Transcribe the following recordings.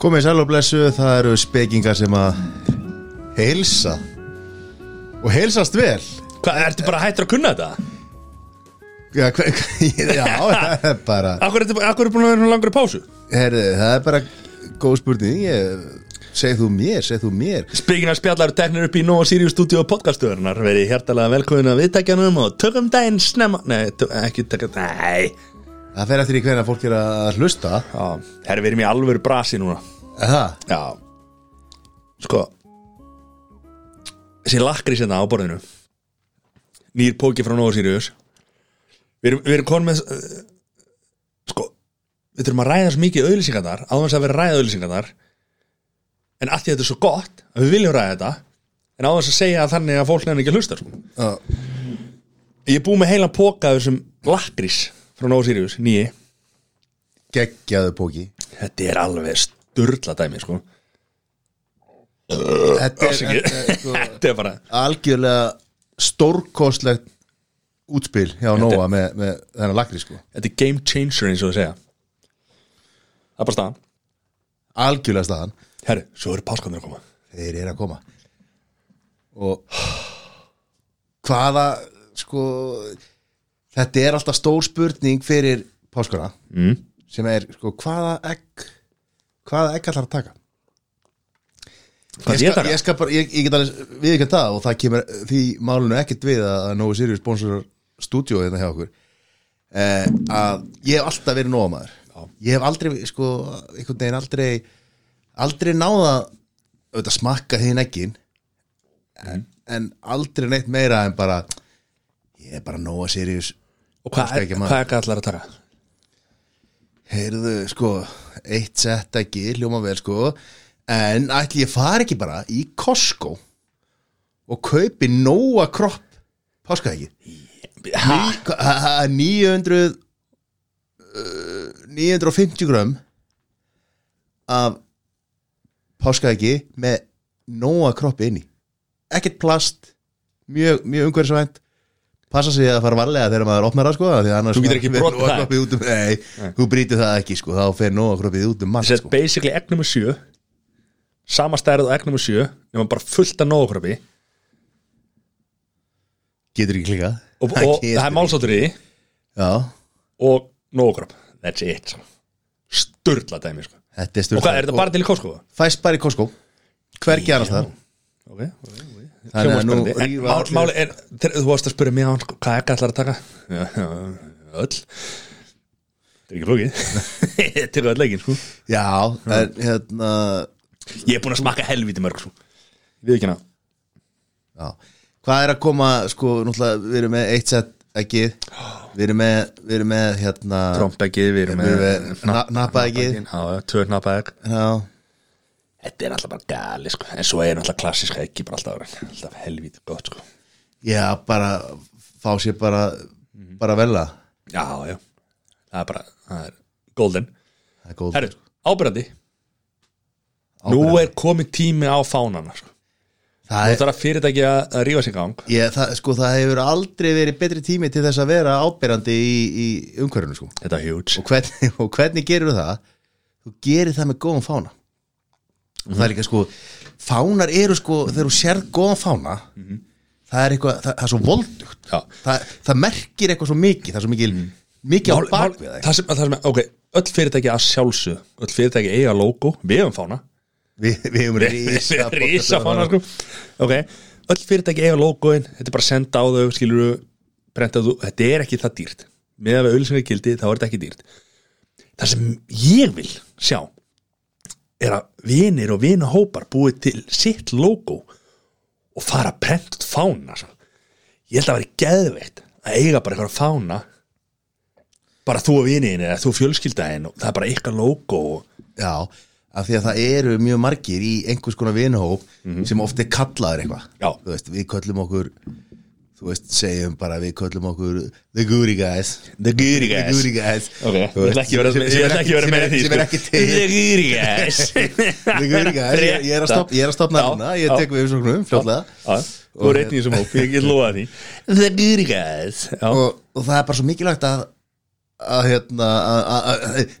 Komið sæl og blessu, það eru spekingar sem að heilsa og heilsast vel Hvað, ertu bara hættur að kunna þetta? Já, hver, já það er bara Akkur er búin að vera í pásu? herri, það er bara góð spurning ég, segð þú mér, segð þú mér. Að spjallar teknir upp í Nova Sirius Studio podcastöðurnar Verið hjertalega velkomin að viðtækjanum og tökum daginn snemma. Nei, ekki tökum, nei. Það fer eftir í hvernig fólk er að hlusta. Já, herri, við erum í alvöru brasi núna. Er það, Já. Sko Þessi lakrís hérna á borðinu. Nýr póki frá Nova Sirius. Við erum, við erum konum með uh, Sko Við þurfum að ræða svo mikið auðlýsingarnar Áðans að vera ræða auðlýsingarnar En því að þetta er svo gott að við viljum ræða þetta En áðans að segja að þannig að fólk nefnir ekki að hlusta sko. Ég er búið með heilan póka af þessum lakrís frá Nova Sirius, nýji geggjaðu póki Þetta er alveg sturla dæmi sko. Þetta er, þetta er sko, Þetta er bara algjörlega stórkostlegt útspil hjá Nóa með, með þennan lakri sko. Þetta er game changer eins og það segja. Það er bara staðan. Algjörlega staðan, Herru, svo eru páskanir að koma. Þeir eru að koma. Og hvaða sko þetta er alltaf stór spurning fyrir páskana mm. sem er sko hvaða egg hvaða egg ætlar að taka? Hvað ég skal, ég, skal bara, ég, ég get alveg við ekki það og það kemur því málunu ekkert við að Nóa Sirius sponsor stúdíó hérna hjá okkur. Eh, að ég hef alltaf verið Nóa maður ég hef aldrei, sko, einhvern veginn aldrei aldrei náða auðvitað smakka þín eggin en, en aldrei neitt meira en bara ég er bara Nóa Sirius Og hvað er allar að taka? heyrðu, sko, eitt sett ekki hljóma vel, sko en ætli ég fari ekki bara í Costco og kaupi Nóa kropp páskaeggi Ha? 900 uh, 950 grömm af páskaeggi með Nóa kroppi inni. Ekkert plast mjög, mjög umhverfisvænt. Passa sig að fara varlega þegar maður opnar það sko Þú getur ekki Nóa það. um, nei, þú brýtur það ekki sko þá fer Nóa kroppið út um er sko. basically egg nummer 7 Sama stærð og egg nummer 7 Nefnum bara fullt af nógokrabi getur ekki klikað Og, og það er málsáttur í. Já, Og nógrab That's it. Sturla dæmi sko. Þetta er Og sturt hvað, er þetta bara til í Costco? fæst bara í Costco. Hvergi annars það? Ok, ok, ok. Þannig að nú rífa allir- Máli er, þegar þú varst að spyrja mig á hann Hvað egg allar að taka? Já, já, öll. Þetta er ekki flókið. Þetta er öll leikinn sko. Já, en hérna Ég er búin að smakka helviti mörg sko. Við ekki hana. Já. Hvað er að koma, sko, náttúrulega við erum með eitt sett ekki við erum með, við erum með hérna við erum Við með erum með na- nappaeggið. Já, já, tvö nappaegg Já, Þetta er alltaf bara gali sko. En svo er alltaf klassiska eggi bara alltaf, alltaf helviti gott sko. já, bara fá sér bara bara velja Já, já. Það er bara, það er golden. Herru, ábyrðandi Nú er komið tími á fánana sko. Það, er, þarf fyrirtæki að að rífa sig gang. Ég, það, sko, það hefur aldrei verið betri tími til þess að vera ábyrjandi í, í umhverfinu sko. Þetta er huge. Og, hvernig, og hvernig gerir það? Þú gerir það með góðan fána. Og það er líka sko fánar eru sko, þegar þú sérð góðan fána það er eitthvað, það, það er svo voldugt. Já. það, það merkir eitthvað svo mikið það er svo mikið, mikið á Mál- mál- bakvið það sem, það sem, ok, öll fyrirtæki að sjálfsög Öll fyrirtæki eiga logo, við hefum fána við, hefum fána sko. Ok, öll fyrirtæki eiga logoin Þetta er bara senda á þau, skilur þú Prenta þú, þetta er ekki það dýrt Með að við auðlýsingagildi, þá er þetta ekki dýrt Það sem ég vil sjá Er að vinir og vinahópar búið til sitt logo Og fara að prenta fána sko. Ég held að vera geðveikt Að eiga bara eitthvað fána Bara þú og viniðin eða þú fjölskyldaðin og það er bara ykkar logo og já, af því að það eru mjög margir í einhvers konar vinahóp sem oft er kallaður eitthvað. Veist, við köllum okkur þú veist, segjum bara við köllum okkur the goody guys. The Goody the Guys. goody guys. Ok, Þú ég ætla ekki að vera sem- ég sem er ekki sem með er- því sem er ekki til. The Goody Guys. The Goody Guys, ég, ég er að stopna, ég er að stopna hérna, ég tek við umsóknum fljótlega. Já, Þú er einn í þessum hóp, ég get lofa því. The good guys. Og, og það er bara svo mikilvægt að að hérna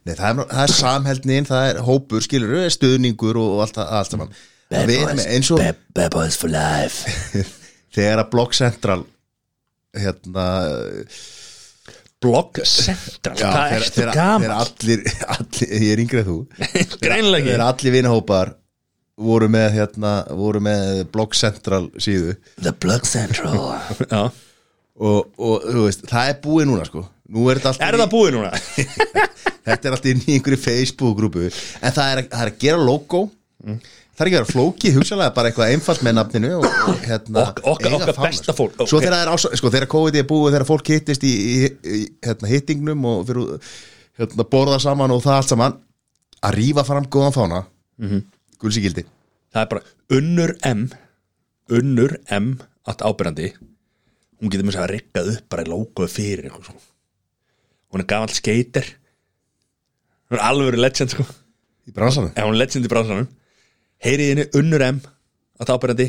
nei, það, er, það er samheldnin það er hópur, skilur, stuðningur og, allt, það- allt saman. Erum eins og Bad, bad boys for life. Þegar að Block Central hérna Blog Central, já, þegar- ertu þegar- gaman? allir, allir, ég er yngrið þú. Þegar allir vinahópar voru með hérna, voru með Block Central síðu. The Blog Central. Og, og þú veist, það er búið núna sko er er það búið núna? þetta er alltaf inn í einhverju Facebook-grúpu en það er, að- það er að gera logo það er ekki að vera flóki, hugsalega bara eitthvað einfalt með nafninu og, og hérna Ok- okkar- fána, besta fólk, svo ok. þegar er ás, sko, þegar COVID er búið þegar fólk hittist í, í, í hérna, hittingnum og fyrir hérna, borða saman og það allt saman að rífa fram góðan fána mm. -hmm. gulsigildi Það er bara Unnur M Unnur M Allt ábyrjandi Hún getur mér að rekkað upp bara í logoðu fyrir eitthvað svo. Hún er gamall skater. Hún er alveg legend sko. Í bransanum? Ef hún er legend í bransanum. Heyrið henni Unnur M. Allt ábyrjandi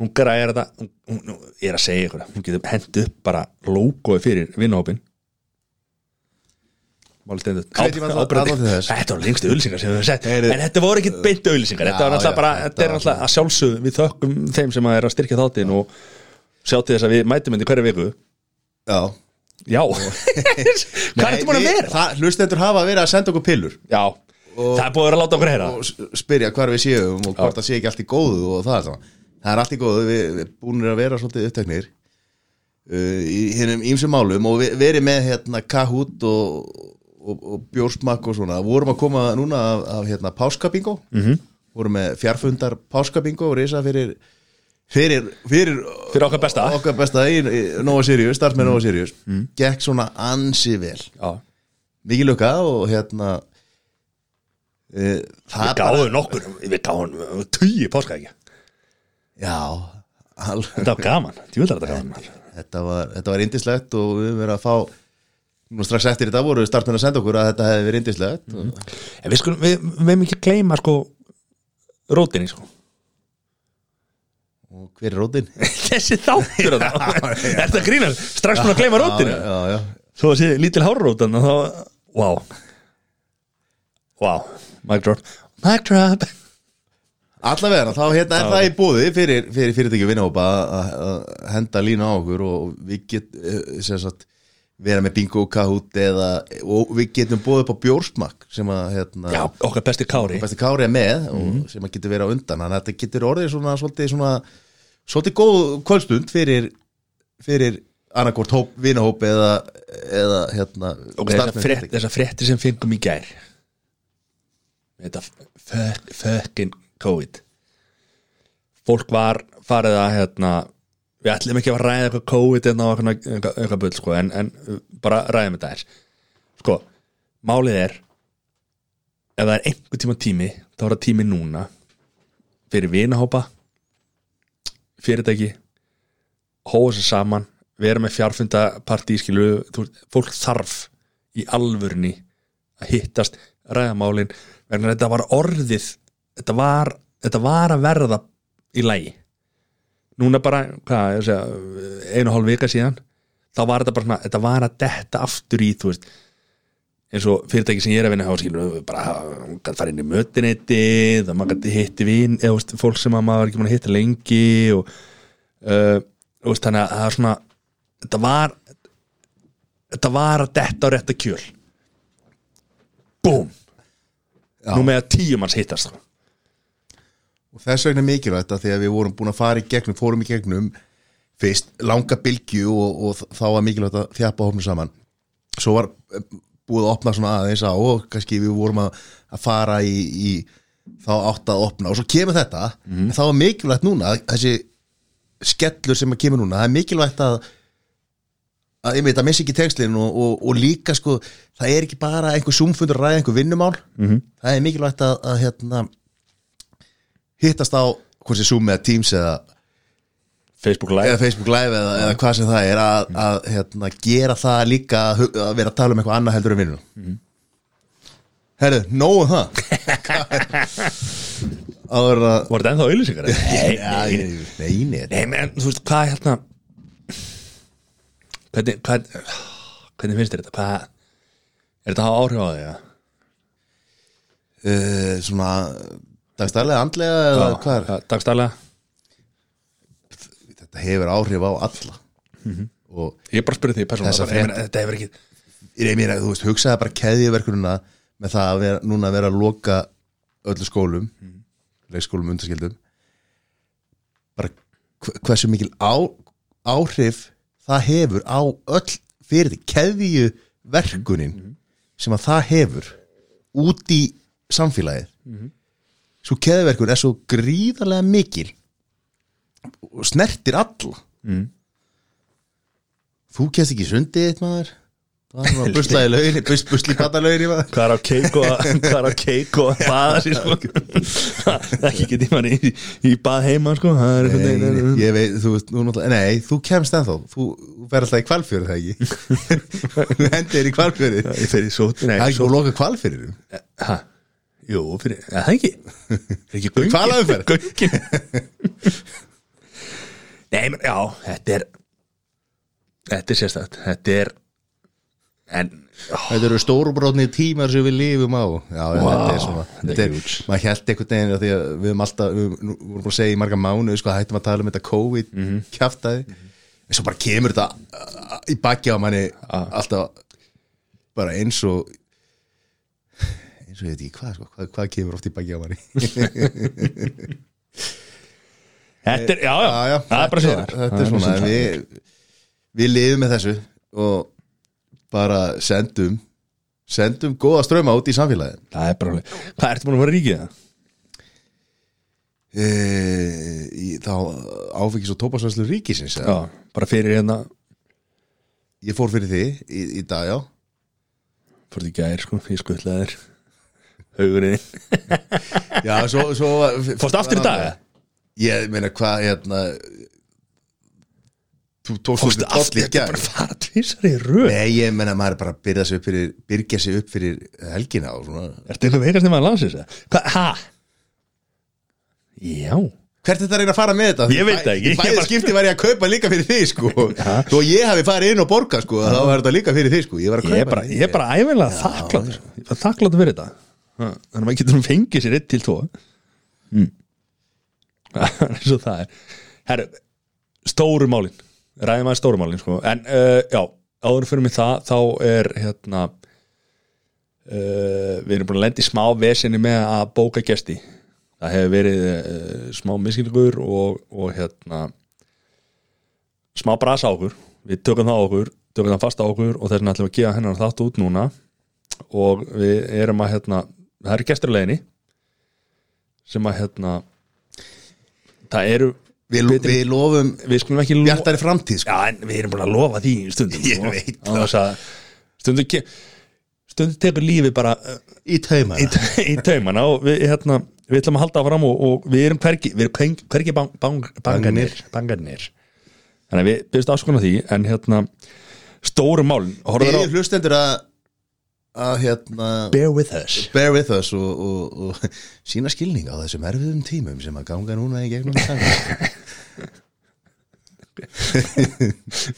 Hún græðir þetta. Hún, hún, Ég er að segja ykkur Hún getur hent upp bara logoðu fyrir vinnahópin Máli stendur Hvetjum alla- alla til þess. Þetta var lengstu auðlýsingar sem við höfum sett. En þetta voru ekki beint auðlýsingar Þetta Já, já, bara þetta Þetta er náttúrulega að sjálfsögðu Við þökkum þeim sem að er að styrkja þáttinn og sjá til þess að við mætum henni hverju viku. Já Já. Hvað er þetta búin að vera? hlustendur hafa verið að senda okkur pillur. Já, það er búin að láta okkur heyra. og spyrja hvar við séum og hvort það sé ekki allt í góðu og það er það það er allt í góðu, við, við búinir að vera svolítið uppteknir uh, í hennum ímsum málum og við verið með hérna Kahoot og, og, og Bjórsmakk og svona, vorum að koma núna af, af hérna Páskabingo. Mm Mhm. -hmm. vorum með fjárfundar Páskabingo og reysa fyrir fyrir, fyrir, Fyrir okkar besta. okkar besta í, í Nova Sirius, starf með Nova Sirius. Gekk svona ansi vel. Já, mikið lukka og hérna uh, það við gáðum nokkur Við gáðum tugi páska ekki? Já, alveg Þetta var gaman, þetta gaman maður. þetta var, þetta var indislegt og við verið að fá nú strax eftir þetta voru starfmenn að senda okkur að þetta hefði verið indislegt mm. En við skulum, við, við meðum ekki að gleyma sko rótinni sko hver er rótin? Þessi þáttur þetta grínar? Strax búin að gleyma rótinu. Svo að sé lítil hárrótan og þá, wow Wow, mic drop. Mic drop. Allavega, þá hérna er það í búði fyrir, fyrir fyrirtæki vinnahópa að henda lína á okkur og við get eh, sem sagt, vera með bingo Kahoot eða, og við getum búið upp á bjórsmakk sem að hérna, Já, okkar besti kári. Besti Kári er með og sem að getur verið á undan. Þannig að þetta getur orðið svona svolítið svona svolítið góð kvöldstund fyrir fyrir annarkvort hóp, vinahóp eða, eða hérna þessar fréttir sem fengum í gær. Þetta fuck, fucking COVID. Fólk var farið að hérna Við ætlum ekki að ræða eitthvað COVID eða eitthvað, bull sko, en, en bara ræðum þetta er Sko, málið er ef það er einhver tíma tími þá er það tími núna fyrir vinahópa fyrirtæki hóa sér saman vera með fjárfundapartí skilu, veist, fólk þarf í alvörni að hittast ræðamálin vegna þetta var orðið þetta var, þetta var að verða í lægi núna bara, hvað, segja einu hálf vika síðan þá var þetta bara svona, þetta var að detta aftur í þú veist eins og fyrirtæki sem ég er að vinna á skilur bara, hún gæti fara inn í mötinetti það maður gæti hitti vin eða veist, fólk sem að maður var ekki að hitta lengi og uh, veist, þannig að það er svona þetta var þetta var að detta á rétta kjöl. Búm! Nú með að tíu manns hittast. Og þess vegna mikilvægt að því að við vorum búin að fara í gegnum fórum í gegnum fyrst langa bylgju og, og þá var mikilvægt að þjapa hófnum saman. Svo var búið að opna svona aðeins á og kannski við vorum að, að fara í, í þá átt að opna. Og svo kemur þetta en þá er mikilvægt núna þessi skellur sem kemur núna það er mikilvægt að að veit að missi ekki textlinn og, og, og líka sko, það er ekki bara einhver sumfundur ræða einhver vinnumál. -hmm. það er mikilvægt að, að hérna, hittast á sé Zoom eða Teams eða, Facebook Live eða Facebook Live eða, eða hvað sem það er að, að hérna, gera það líka að vera að tala um eitthvað annað heldur en mm -hmm. Herðu, nógu um það áður að Var þetta ennþá auðlýsingar? Nei, nei, Nei, menn, þú veist, hvað hérna Hvernig, hvað Hvernig finnst þér þetta? Hvað Er þetta að hafa áhrif á þig? Ja? uh, Svona dagstælega andlega eða hvað er Dagstælega Þetta hefur áhrif á alla. Og Ég bara að spyrja því Þetta hefur ekki ég meina, þú veist, hugsaði bara keðjuverkununa með það að vera, núna vera að loka öllu skólum leikskólum undarskildum bara hve- hversu mikil á, áhrif það hefur á öll fyrir því keðjuverkunin sem að það hefur út í samfélagið. Svo keðjuverkun er svo gríðarlega mikil og snertir alla. Mm. þú kemst ekki sundið eitt maður. Það var buslaði laugin bus, busli maður. Hvað er á keik og hvað er á keik og að baða sér sko? Ekki getið manni í, í bað heima sko. Það er Nei, nei, ég veit, þú veist, nú náttúrulega Nei, þú kemst ennþá, þú fer alltaf í kvalfjörð það ekki? Þú hendir í kvalfjörði Það ég fer í sót nei, er ekki búið að loka kvalfjörðum ha, jú, fyrir, það ekki? Fyrir ekki göngin? Hvalveiðiferð? göngin nei, menn, já, þetta er þetta er sérstætt þetta er en, Þetta eru stórubrótni tímar sem við lifum á Já, Vá, þetta er svona þetta er. Maður held einhvern veginn af því að við höfum alltaf við vorum bara að segja í marga mánu sko, hættum að tala um þetta COVID Mhm. kjaftaði en svo bara kemur þetta uh, í baki á manni Ah. alltaf bara eins og eins og ég veit ekki hvað, sko, hvað, hvað kemur oft í baki á manni þetta er, já, já, Já, já, það er bara svo þetta, er svona við, við lifum með þessu og bara sendum sendum góða ströma út í samfélagin það er bara hvað ertu búin að fara ríkið það? e, í, þá áfengis og tópasvæslu ríkisins já, bara fyrir hérna. Ég fór fyrir því í, í dag, já. Fór því gær, sko, ég skuttlaði þér hugurinn já, svo, svo fórst aftur í dag, eða? Ég meina hvað, hérna þú tókst út í þetta er bara að fara tvisar í röð? Nei, ég meina maður er bara að byrja sig upp fyrir byrja sig upp fyrir helgina og svona. Ertu eitthvað veikast nema að landsins? Hvað, ha? Já. Hvert er þetta að reyna að fara með þetta? Ég veit það ekki. Í bæði Ég bara- skipti var ég að kaupa líka fyrir þig sko. Þó ég hafi farið inn og borga sko Þá var þetta líka fyrir þig sko. Ég var að kaupa Ég er bara, ég er bara er bara þakkláttur fyrir þetta. Þannig að maður getur fengið sér 1 til 2 mm. og það er. Herru, stóru málin. Ræðum að stóru málin sko. En uh, já, áður fyrir mig það Þá er hérna uh, Við erum búin að lenda í smá vesinni með að bóka gesti. Það hefur verið uh, smá miskilgur og, og hérna smá brasa okkur. Við tökum það okkur, tökum það fast á okkur og þess vegna ætlum við að gefa hennar þátt út núna. Og við erum að hérna, það eru leiðinni sem að hérna það eru Við, við lofum við bjartari framtíð sko. Já en við erum búin að lofa því stundum Ég sko. veit Án þess að stundum, ke- stundum tekur lífi bara uh, Í taumana. í, í taumana og við, hérna, við ætlum að halda áfram og, og við erum hvergi, bang, bang, bangarnir, bangarnir. Þannig að við byrjumst afskona því en hérna stóru á Við hlustendur að að hérna Bear with us. bear with us og, og, og sína skilning á þessum erfiðum tímum sem að ganga núna í gegnum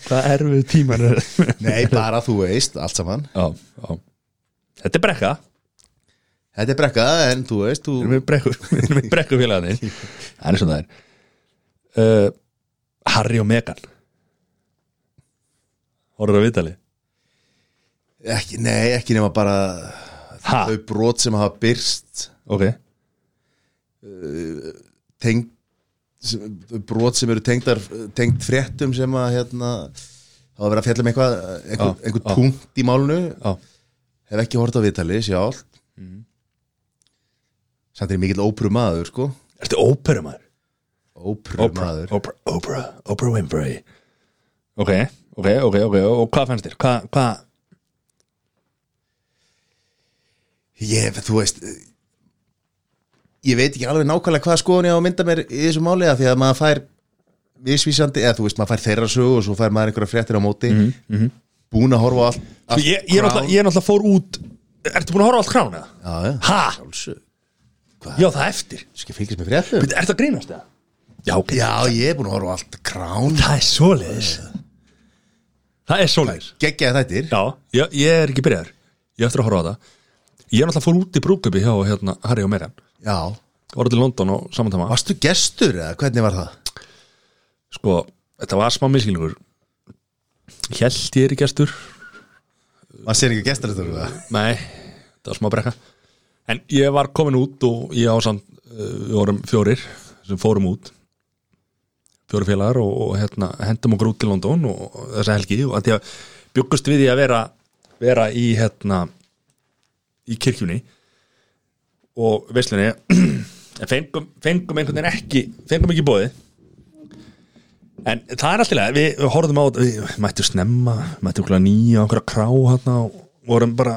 hvað erfið tíman er Nei, bara þú veist, allt saman. Já, já. þetta er brekka. Þetta er brekka, en þú veist þú, við erum við brekku félagarnir það er svona það er. Uh, Harry og Meghan. Horfður á viðtalið ekki, Nei, ekki nema bara Ha? þau brot sem hafa byrst ok, tengd sem- þau brot sem eru tengdar tengd fréttum sem að hérna hafa verið að fjalla um eitthvað einhver, Já, einhver já. punkt í málunu já, hef ekki hort á viðtali sjálf Mhm. samt er ég mikill ópru maður sko. Ertu óperumæður ópru Oprah, maður Oprah, Oprah, Oprah Winfrey. Ok, ok, ok, ok. Og hvað fannst þér? Hvað, hvað ég, þú veist ég veit ekki alveg nákvæmlega hvað skoðun ég á að mynda mér í þessu máli af því að maður fær visvísandi, eða þú veist, maður fær þeirra sögu og svo fær maður einhverja fréttir á móti. Búin að horfa allt, Svo allt ég, ég, er náttúrulega, ég er náttúrulega fór út Ertu búin að horfa allt krána? já, já? Já, það eftir. Skal fylgjast með fréttum? Er að grínast það? Já, ok. Já, ég er búin að horfa allt krán Það er svoleiðis. Það er svoleiðis. Geggjaði þættir. Já, ég, ég er ekki byrjaður. Ég er eftir að horfa á það Ég er náttúrulega fór út í brúkupi hjá hérna, Harry og Meran Já. Voru til London á saman tíma. Varstu gestur eða hvernig var það? Sko, þetta var smá miskilningur Hjælt ég er í gestur. Var sér ekki gestur þetta? Nei, þetta var smá brekka. En ég var komin út og ég ásand uh, Við vorum fjórir sem fórum út. Fjóri félagar og, og hérna, hendum okkur út til London og, og þessa helgi. Og að að byggust við því að vera vera í hérna í kirkjunni og veislunni en fengum, fengum einhvern veginn ekki fengum ekki bóði en það er alltaf við, horfðum á við mættum snemma mættum okkur nýja okkur að krá hérna og vorum bara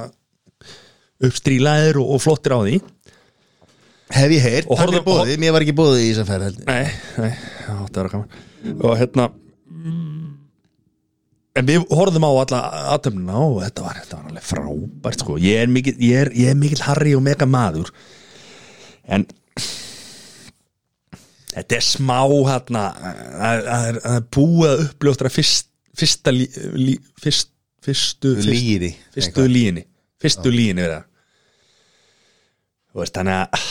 uppstrílaðir og, og flottir á því. Hef ég heyrt, horfðu- fyrir bóðið, mér var ekki bóðið í þess að ferð heldur Nei, nei, já, þetta var gaman og hérna en við horfðum á alla aðtöfnuna og þetta var, þetta var alveg frábært sko, ég er mikill mikill Harry og mega maður. En þetta er smá hérna að það er- búið að uppljóstra fyrst, fyrsta lí, lí, fyrst, fyrstu fyrst, Lýri fyrstu líginni fyrstu líginni við það þú veist, þannig að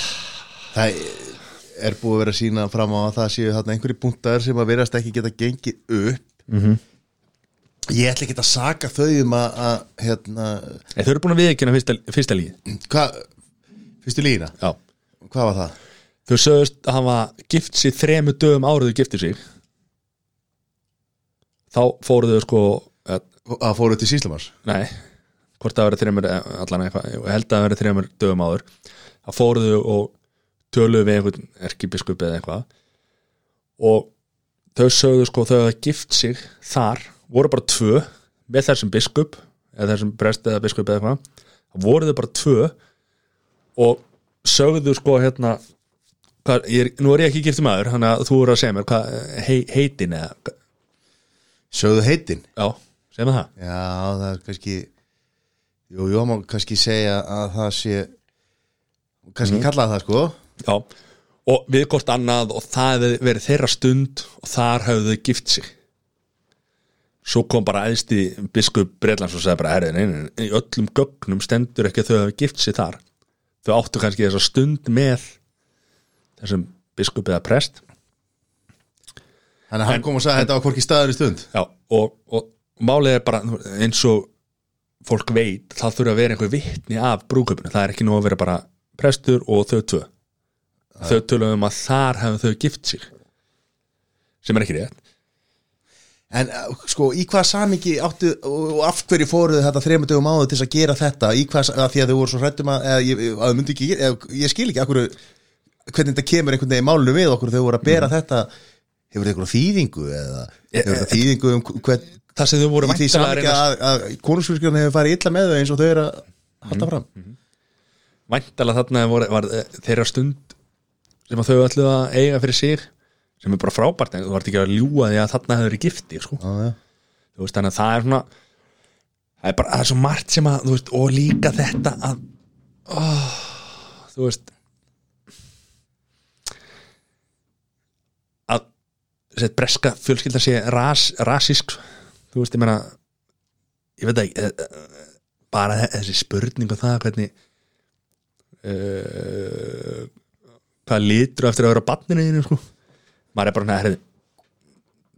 Það er búið að vera sína fram á að það séu þarna einhverju punktar sem að verðast ekki geta gengið upp. Mhm. Ég ætla ekki að saka þau um að, að hérna, En þau eru búin að viðkynna fyrsta, fyrsta lígi hvað fyrstu lína, Já. Hvað var það? Þau sögust að hafa gift sér þremu dögum árið þau giftu sig. Þá fóru þau sko eh, Að fóru til Síslamars Nei, hvort það verið þremur eh, allan eitthvað, ég held að verið þremur dögum áður. Þá fóru þau og töluðu við einhvern erkibiskup eða eitthvað. Og þau sögðu sko þau hafa gift sig þar voru bara tvö með þessum biskup eða þessum brest eða biskup eða eitthvað. Voru þau bara tvö og sögðu sko hérna hvað, ég er, nú er ég ekki gifti maður þannig að þú eru að segja mér hvað, hei, heitin eða, Sögðu heitin? Já, segja mér það. Já, það er kannski Jú, jú, má kannski segja að það sé kannski mm. kallaði það sko. Já, og við hvort annað og það verið þeirra stund og þar hefðu þau gift sig svo kom bara æðsti biskup Breitlands og sagði bara herrið, nei, nei, í öllum gögnum stendur ekki að þau hefðu gift sig þar. Þau áttu kannski þessa stund með þessum biskup eða prest. Þannig að hann kom og sagði að þetta var hvorki staður í stund. Já, og, og málið er bara eins og fólk veit það þurfa að vera einhver vitni af brúköpunu það er ekki nú að vera bara prestur og þau tvö. Þau tölum um að þar hefðu þau gift sig. Sem er ekki rétt En uh, sko, í hvað samingi áttu og af hverju fóruðu þetta þreymur dögum áður til að gera þetta? Í hvað, að því að þau voru svo hrættum að, eða, ég, að myndi ekki, eða, ég skil ekki akkur, hvernig þetta kemur einhvern veginn í málunum við okkur þau voru að bera þetta. Hefur þetta eitthvað þýðingu eða hefur þetta þýðingu um hvern það sem þau voru væntanlega að reyna að, að konungsfjörskjörn hefur farið illa með þau eins og þau eru að halda fram? væntanlega þarna voru, var eh, þeirra stund sem að þau ætluðu að eiga fyrir sig sem er bara frábært en þú vart ekki að ljúga því að þarna hefur verið gifti sko. Já, já. þú veist þannig að það er svona það er bara það er svo margt sem að veist, og líka þetta að oh, þú veist að þessi breska fjölskylda sé ras, rasísk þú veist ég meina ég veit ekki eh, eh, bara þessi spurning og það hvernig uh, hvað litur eftir að vera barninu þínu sko maður er bara hérna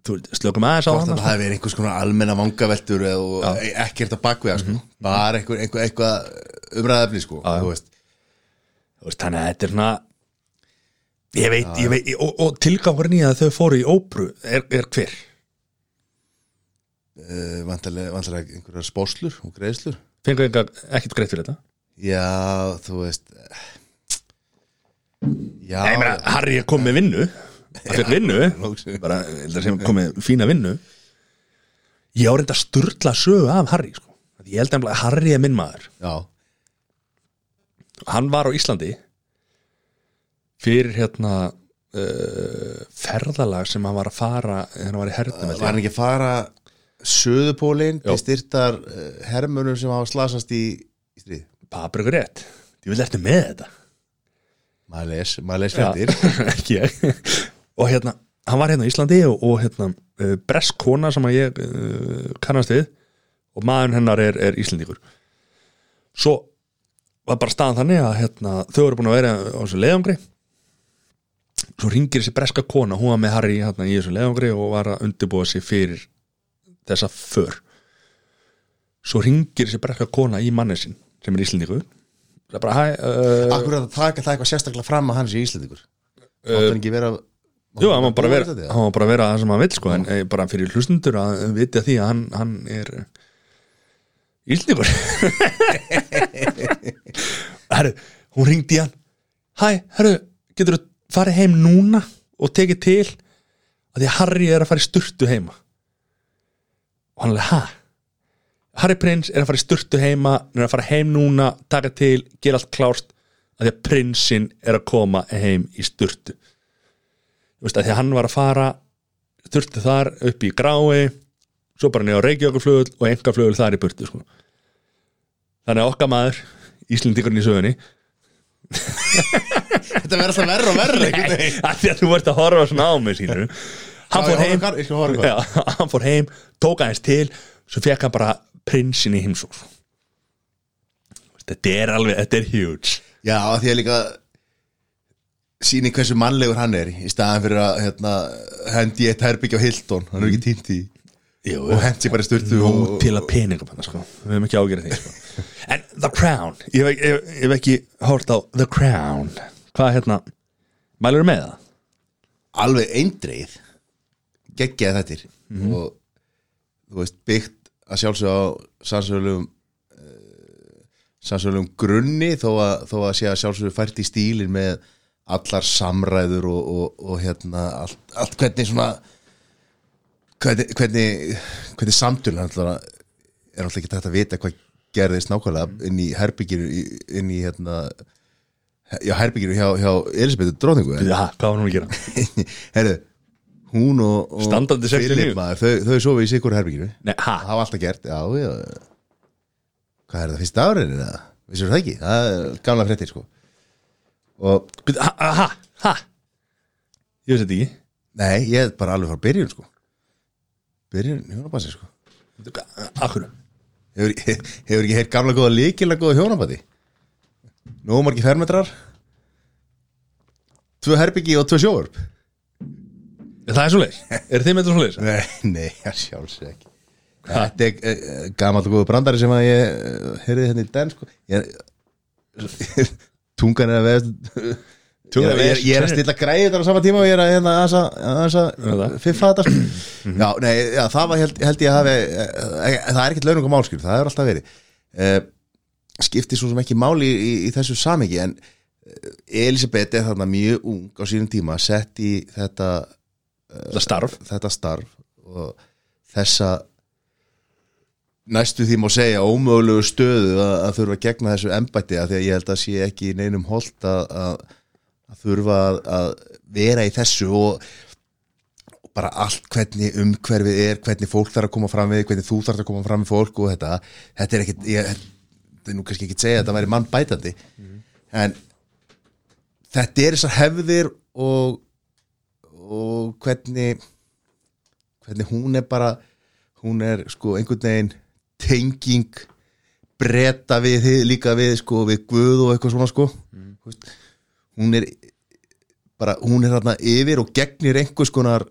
þú slökum aðeins á Hvort hana þetta hafi verið einhvers konar almenna vangaveltur Já. Mhm. ekkert að bakviða sko. bara einhver, einhver, eitthvað umræðafni sko, þú veist. Þú veist, þannig að þetta er svona ég veit, ég veit og, og tilgangurinn í að þau fóru í ópru er, er hver? Uh, vantarlega, vantarlega einhverjar spóslur og greiðslur. Fengur enga ekkert greitt fyrir þetta? Já, þú veist já. Nei, ég meina, Harry er komið vinnu hann fekk vinnu. Bara, ég held að sem komið fína vinnu. Ég á reynda að sturla sögu af Harry sko. ég held að Harry er minn maður. Já, hann var á Íslandi fyrir hérna uh, ferðalag sem hann var að fara hann var í hernum var hann ekki að fara söðupólinn til styrtar uh, hermönum sem hafa slasast í, í stríð? Paprikur rétt, ég vil eftir með þetta? Maður les, maður les fréttir. Ekki ég og hérna, hann var hérna á Íslandi og, og hérna, uh, bresk kona sem að ég uh, kannast við og maðurinn hennar er, er Íslandíkur svo var bara staðan þannig að hérna, þau eru búin að vera á þessu leiðangri. Svo ringir þessi breska kona hún var með Harry hérna, í þessu leiðangri og var að undirbúa sig fyrir þessa för. Svo ringir þessi breska kona í mannin sinn sem er Íslandíkur það er bara hæ uh, Akkur að taka það eitthvað sérstaklega fram að hans í Íslandingur Máttu hann ekki vera Jú, hann má bara búa vera, bara vera það sem hann vil sko, en eh, bara fyrir hlustundur að vita því að hann, hann er Íslandíkur Herru, hún ringdi hann. Hæ, herru, getur þú farið heim núna og tekið til að því að Harry er að fara í sturtu heima? Og hann er hæ Harry Prins er að fara í sturtu heima hann er að fara heim núna, taka til gera allt klárt að því að prinsinn er að koma heim í sturtu veist því að hann var að fara þurfti þar upp í grái svo bara niður á Reykjavíkurflugul og enga flugul þar í burtu sko. þannig að okkar maður Íslendingurinn í sögunni Þetta verður alltaf verra og að því að þú vart að horfa svona á mig sínu hann fór heim. Já, hann fór heim, tók aðeins til svo fekk hann bara prinsin í heimsók þetta er alveg, þetta er huge. Já, því að líka sýni hversu mannlegur hann er í staðan fyrir að hérna, hendi eitt herbyggja á Hilton, hann er ekki týnt í Jú, og hendi bara Nú og, til að peningum hann sko. við höfum ekki ágjörð því sko. en The Crown, ég hef, ekki hórt á The Crown hvað hérna, mælur með það? alveg eindreið geggjaði þettir Mhm. og þú veist byggt að sjálfsög á sannsögulegum uh, sannsögulegum grunni þó að, þó að sé að sjálfsög fært í stílin með allar samræður og, og, og hérna allt, allt hvernig svona hvernig, hvernig, hvernig samtölu er alltaf ekki tægt að vita hvað gerðist nákvæmlega inn í herbygginu inn í hérna já, herbygginu hjá, hjá Elisabethu dróðingu Já, hvað var hún að gera? Herðu, hún og, og lífi. maður, þau, þau sofi í sikur herbygginu Nei, ha? Það hafa alltaf gert, já, já Hvað er það, fyrsta árin eða? Vissur það ekki? Það er gamla fréttir, sko Og, Bíddu, Ha? Ég veist þetta ekki. Nei, ég er bara alveg frá byrjun, sko. Byrjun, hjónabassi, sko. Akkur Hefur, hefur ekki heyrt gamla góða líkilega góða hjónabati Nú margir fermetrar? Tvö herbyggi og tvö sjóvörp? Það er svo leis Er þið með þetta svo leis? Nei, nei, það sjálfsög ekki. Þetta er uh, gamall og góðu brandari sem að ég uh, heyrði hérna í den sko. ég, Tungan er að veð Tungan er að ég, ég, ég er að stilla græði þetta á sama tíma og ég er að hérna aðeins að- fiffa þetta sko. Já, nei, já, það var held, held ég að hafi uh, það er ekkert launungum málskil, það er alltaf verið. Uh, skipti svo sem ekki máli í, í, í þessu samingi en Elisabeth er þarna mjög ung á sínum tíma sett í þetta Það starf. þetta starf og þessa næstu því má segja ómögulegu stöðu að, að þurfa að gegna þessu embætti að því að ég held að sé ekki í neinum holt að, að, að þurfa að, vera í þessu og, og bara allt hvernig umhverfið er, hvernig fólk þarf að koma fram við, hvernig þú þarf að koma fram við fólk og þetta, þetta er ekkit ég, er nú kannski ekki að segja að þetta væri mann bætandi en þetta er þessar hefðir og og hvernig hvernig hún er bara hún er sko einhvern veginn tenging breyta við þið, líka við sko við Guð og eitthvað svona sko. Veist, hún er bara, hún er þarna yfir og gegnir einhvers konar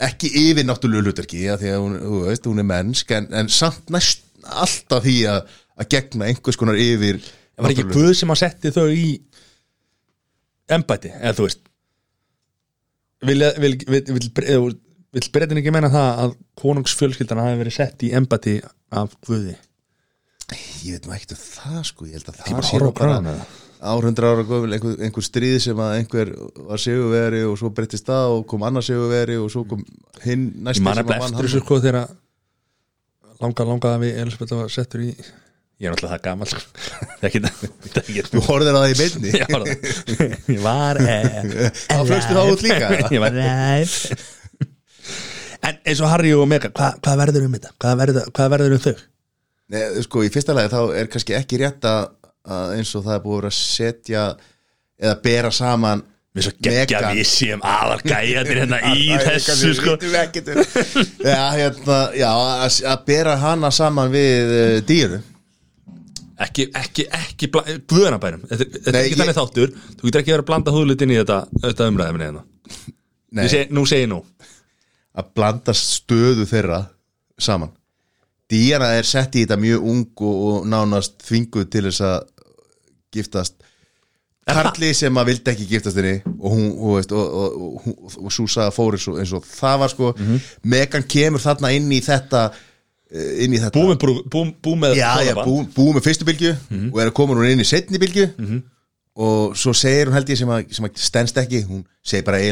ekki yfir náttúrulega hlutverki ja, því að hún, þú veist, hún er mennsk en, en samt næst alltaf því að, að gegna einhvers konar yfir Það var ekki Guð sem að setti þau í embæti, eða þú veist? Vil, vil, vil, vil, vil, breytin ekki meina það að konungsfjölskyldan hafi verið sett í embæti af Guði? Ég veit maður ekkert um það sko. Ég held að það bara sé horfa nú á kránuna, eða? árhundra ára gömul einhver, einhver stríð sem að einhver var sigurveri og svo breyttist það og kom annar sigurveri og svo kom hinn næsti Ég man sem eftir að vann eftir þessu sko þegar langa langa að við Elisabeth var settur í ég er náttúrulega það gammal sko. það það Þú horfðir að það í beinni. Ég var, ég var eh, Þá flögstu þá út líka? Ég var live En eins og Harry og Meghan, hvað, hvað verður um þetta? Hvað verður, hvað verður um þau? Nei, sko, í fyrsta lagi þá er kannski ekki rétt að eins og það er búið að setja eða bera saman Við svo geggja Megan. við séum aðal gæjandir hérna í þessu sko já, hérna, já, að, bera hana saman við uh, dýru Ekki, ekki, ekki Guðanabærum Þetta er- ekki þannig þáttur Þú getur ekki verið að blanda húðlutin í þetta, þetta umræðum hérna. Nú segi nú að blanda stöðu þeirra saman. Díana er sett í þetta mjög ung og, nánast þvinguð til þess að giftast. Karli sem að vildi ekki giftast henni og hún, og, veist, og, og, og, Súsa fór eins og, eins og það var sko. Megan kemur þarna inn í þetta eh, inn í þetta Búið með, bú, bú með Já, já, bú, búið með fyrstu bylgju og er að koma hún inn í setni bylgju. Og svo segir hún held ég sem að, sem að stendst ekki, hún segir bara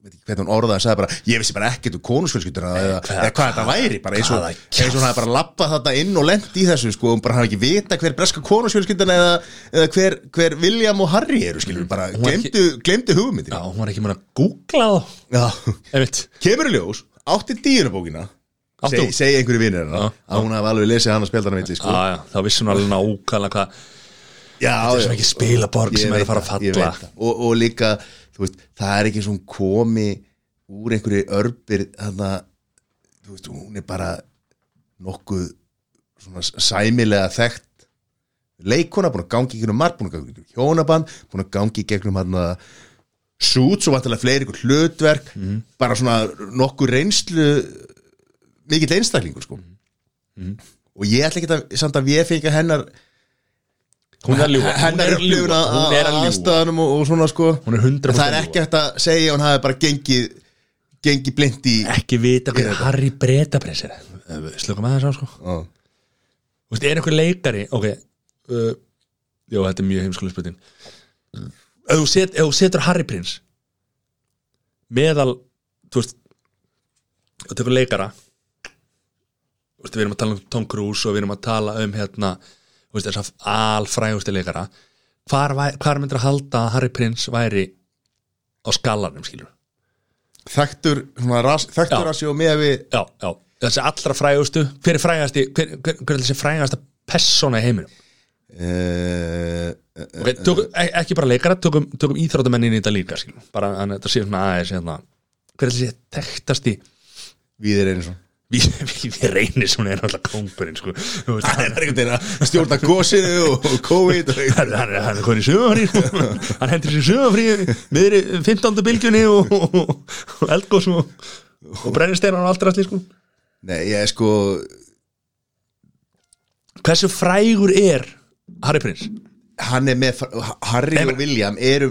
veit ekki hvernig hún orðaði sagði bara, ég vissi bara ekkert um konusfjölskylduna eða, eða hvað þetta væri bara eins og, eins og hún hafði bara lappað þetta inn og lent í þessu sko, hún bara hafði ekki vita hver breska konusfjölskylduna eða, eða hver, hver William og Harry eru skilur, bara Hún var ekki- glemdu, glemdu hugmyndin Já, hún var ekki mér að googla Já. Einmitt kemur í ljós, átti díunabókina segi, segi einhverju vinnir Já, að hún hafi alveg lesið hann að spila hann sko. Já, já, alveg nákvæmlega hvað Já, er já. er að að það, það. og, og líka, veist, það er ekki svona komi úr einhverju örbir þannig að, þú veist, hún er bara nokkuð svona sæmilega þekkt leikona, búin að gangi gegnum margt, búin að gangi gegnum hjónaband, búin að gangi gegnum hann að sút, svo vantilega fleiri hlutverk, Mhm. bara svona nokkuð reynslu mikill einstaklingur, sko Mhm. og ég ætla ekki að, samt að ég fengi hennar Hún er að ljúga. Hún er upplifun Hún er svona sko. Hún er 100% En það er ekki hægt að segja hún hafi bara gengið gengið blind í Ekki vita veit Harry Bretaprins er. Slukum að það sá sko. Þú veist, er einhver leikari Ok uh, Jó, þetta er mjög heimskulega spurning. Ef þú, set, setur Harry Prins Meðal Þú veist Þú tekur leikara Þú veist, við erum að tala um Tom Cruise og við erum að tala um hérna þess að alfrægusti leikara Hvar, hvar myndir að halda að Harry Prins væri á skalanum, skilur þekktur svona ras, þekktur Já. rassi og með við Já, já, þessi allra frægustu Hver er frægasti, hver, hver, hver er þessi frægasta persóna í heiminum? uh, Okay, tökum, e- ekki bara leikara, tökum, tökum íþróttamennin í þetta líka skilum. bara að þetta sé svona aðeins hérna. hver er þessi tektasti við er einu svona við, reynir svona er alltaf kóngurinn sko. Hann er einhvern veginn að stjórna gósinu og, COVID og hann, hann, er- hann er sögumfrí sko. hann hendur sér sögumfrí meðri 15. bylgjunni og, og, og eldgós og, og brennisteinar og allt ræðsli sko. nei, ég er sko hversu frægur er Harry Prins? Hann er með Harry Nei, og William eru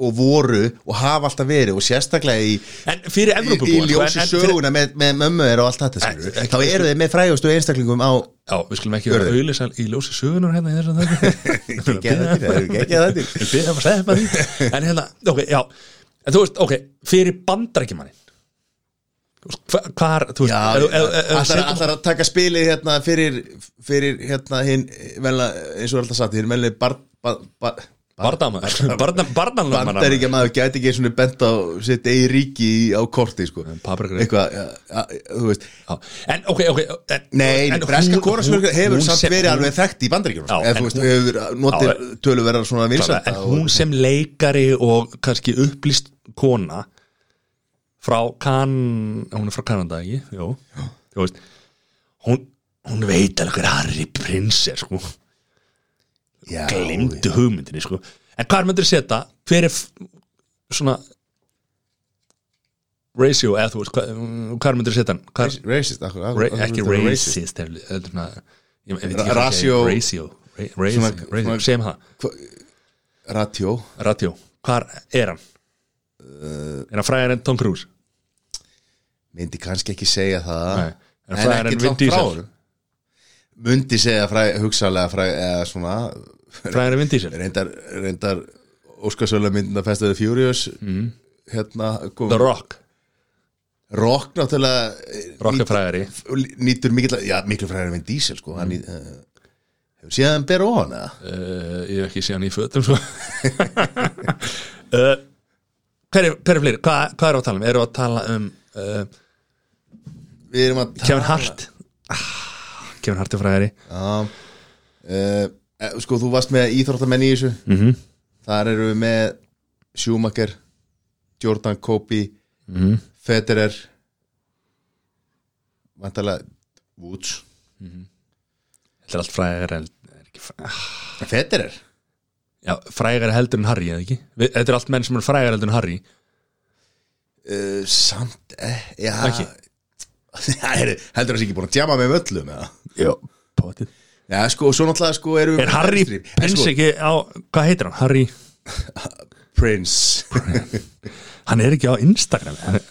og voru og hafa alltaf verið og sérstaklega í en fyrir í, Evrópubúa í sko, ljósi en- en fyrir- söguna með, með mömmu er og allt þetta skilur Nei, þá eru þeir með frægustu einstaklingum á Já, við skulum ekki vera auðlýsa í ljósi sögunar hérna í þessum þætti. Ekki að þetta, ekki En hérna, ok, já. En þú veist, ok, fyrir bandarækjumannin Hvar, þú veist allar að taka spilið hérna fyrir, fyrir hérna hinn, eins og alltaf sagt, hinn velni bar, bar, bar, Bardamaður Barnanlöfmann bandaríkja maður gæti ekki svona bent á sitt eigi ríki á korti sko. Eitthvað, þú veist. En ok, ok en, Nei, en breska hún- hefur samt verið alveg þekkt í bandaríkjum Já, eða þú veist, hefur notið tölu verið svona vinsælda En hún sem leikari og kannski upplýst kona frá kan hún er frá Kanada, ekki? Jó, þú veist hún, hún veit alveg hver Harry Prins er sko. Já, glemdu hugmyndinni sko. En hvað myndir setja? Hver er svona ratio eða þú veist hvað, hvað myndir setja hann? Hvað, Racist, akkur, ra, ekki racist? er, er, hvað Ratio- ratio ratio, segjum það. Ratjó ratio, hvar er hann? Er hann fræðar en Tom Cruise myndi kannski ekki segja það Nei. En en Vin langt frá honum. myndi segja fræ, hugsalega fræ, eða svona fræðar en Vin Diesel reyndar, reyndar Óskarsvöla myndin að the Furious mm. hérna kom, The Rock, Rock náttúrulega Rock er fræðari nýtur, nýtur mikil, já, miklu fræðar en Diesel sko, hann mm. uh, hefur síðan bera ofan eða uh, ég hef ekki séð hann í fötum svo uh, hver, er, er fleiri? Hvað, hvað er að tala um? Erum við að tala um uh, við erum að Kevin Hart. Kevin Hart er fræðari já, uh, Sko, þú varst með íþróttamenn í þessu. Mm -hmm. Þar eru við með Schumacher Jordan Kobe Mhm. Federer Vantarlega Woods. Þetta er allt frægar en ah, Federer? Já, frægar heldur en Harry, eða ekki? Þetta er allt menn sem er frægar heldur en Harry. Uh, Samt eh, Já Ekki. Heldur þessi ekki búin að djama með öllum eða? Já, potið Já, sko, svo náttúrulega sko erum við Er Harry Prince sko, ekki á, hvað heitir hann? Harry, Prince. Hann er ekki á Instagram er-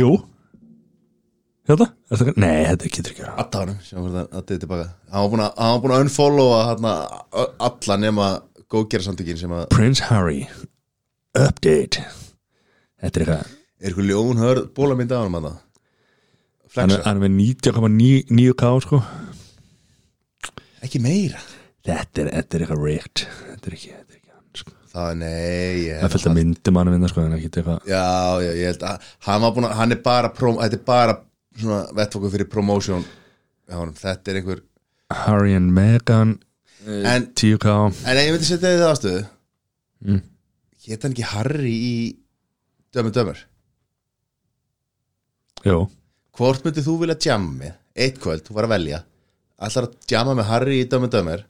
Jú. Þetta? Er þetta? Nei, þetta getur ekki hann, sjáum við það að þetta er tilbaka. Hann var búin að, hann var búin að unfollowa hana, alla nema góðgerðarsamtökin sem að Prince Harry Update. Þetta er eitthvað er ykkur ljón hörð bólamynd af hann Flexa, er, hann er með 90,9k sko. Ekki meira. Þetta er, þetta er eitthvað rigged. Þetta er ekki, þetta er ekki hann sko. Það, nei, ég Það er að myndum hann vinna sko Já, já, ég held að hann að, hann er bara prom, þetta er bara svona vettfóku fyrir honum, þetta er einhver Harry and Meghan En, 10k en ég myndi setja þið aðstöðu Mm. Hétt hann ekki Harry í Dömur Dömur? Jú Hvort myndið þú vilja jamma með? Eitt kvöld, þú var að velja. Ætlar að jamma með Harry í Dömur Dömur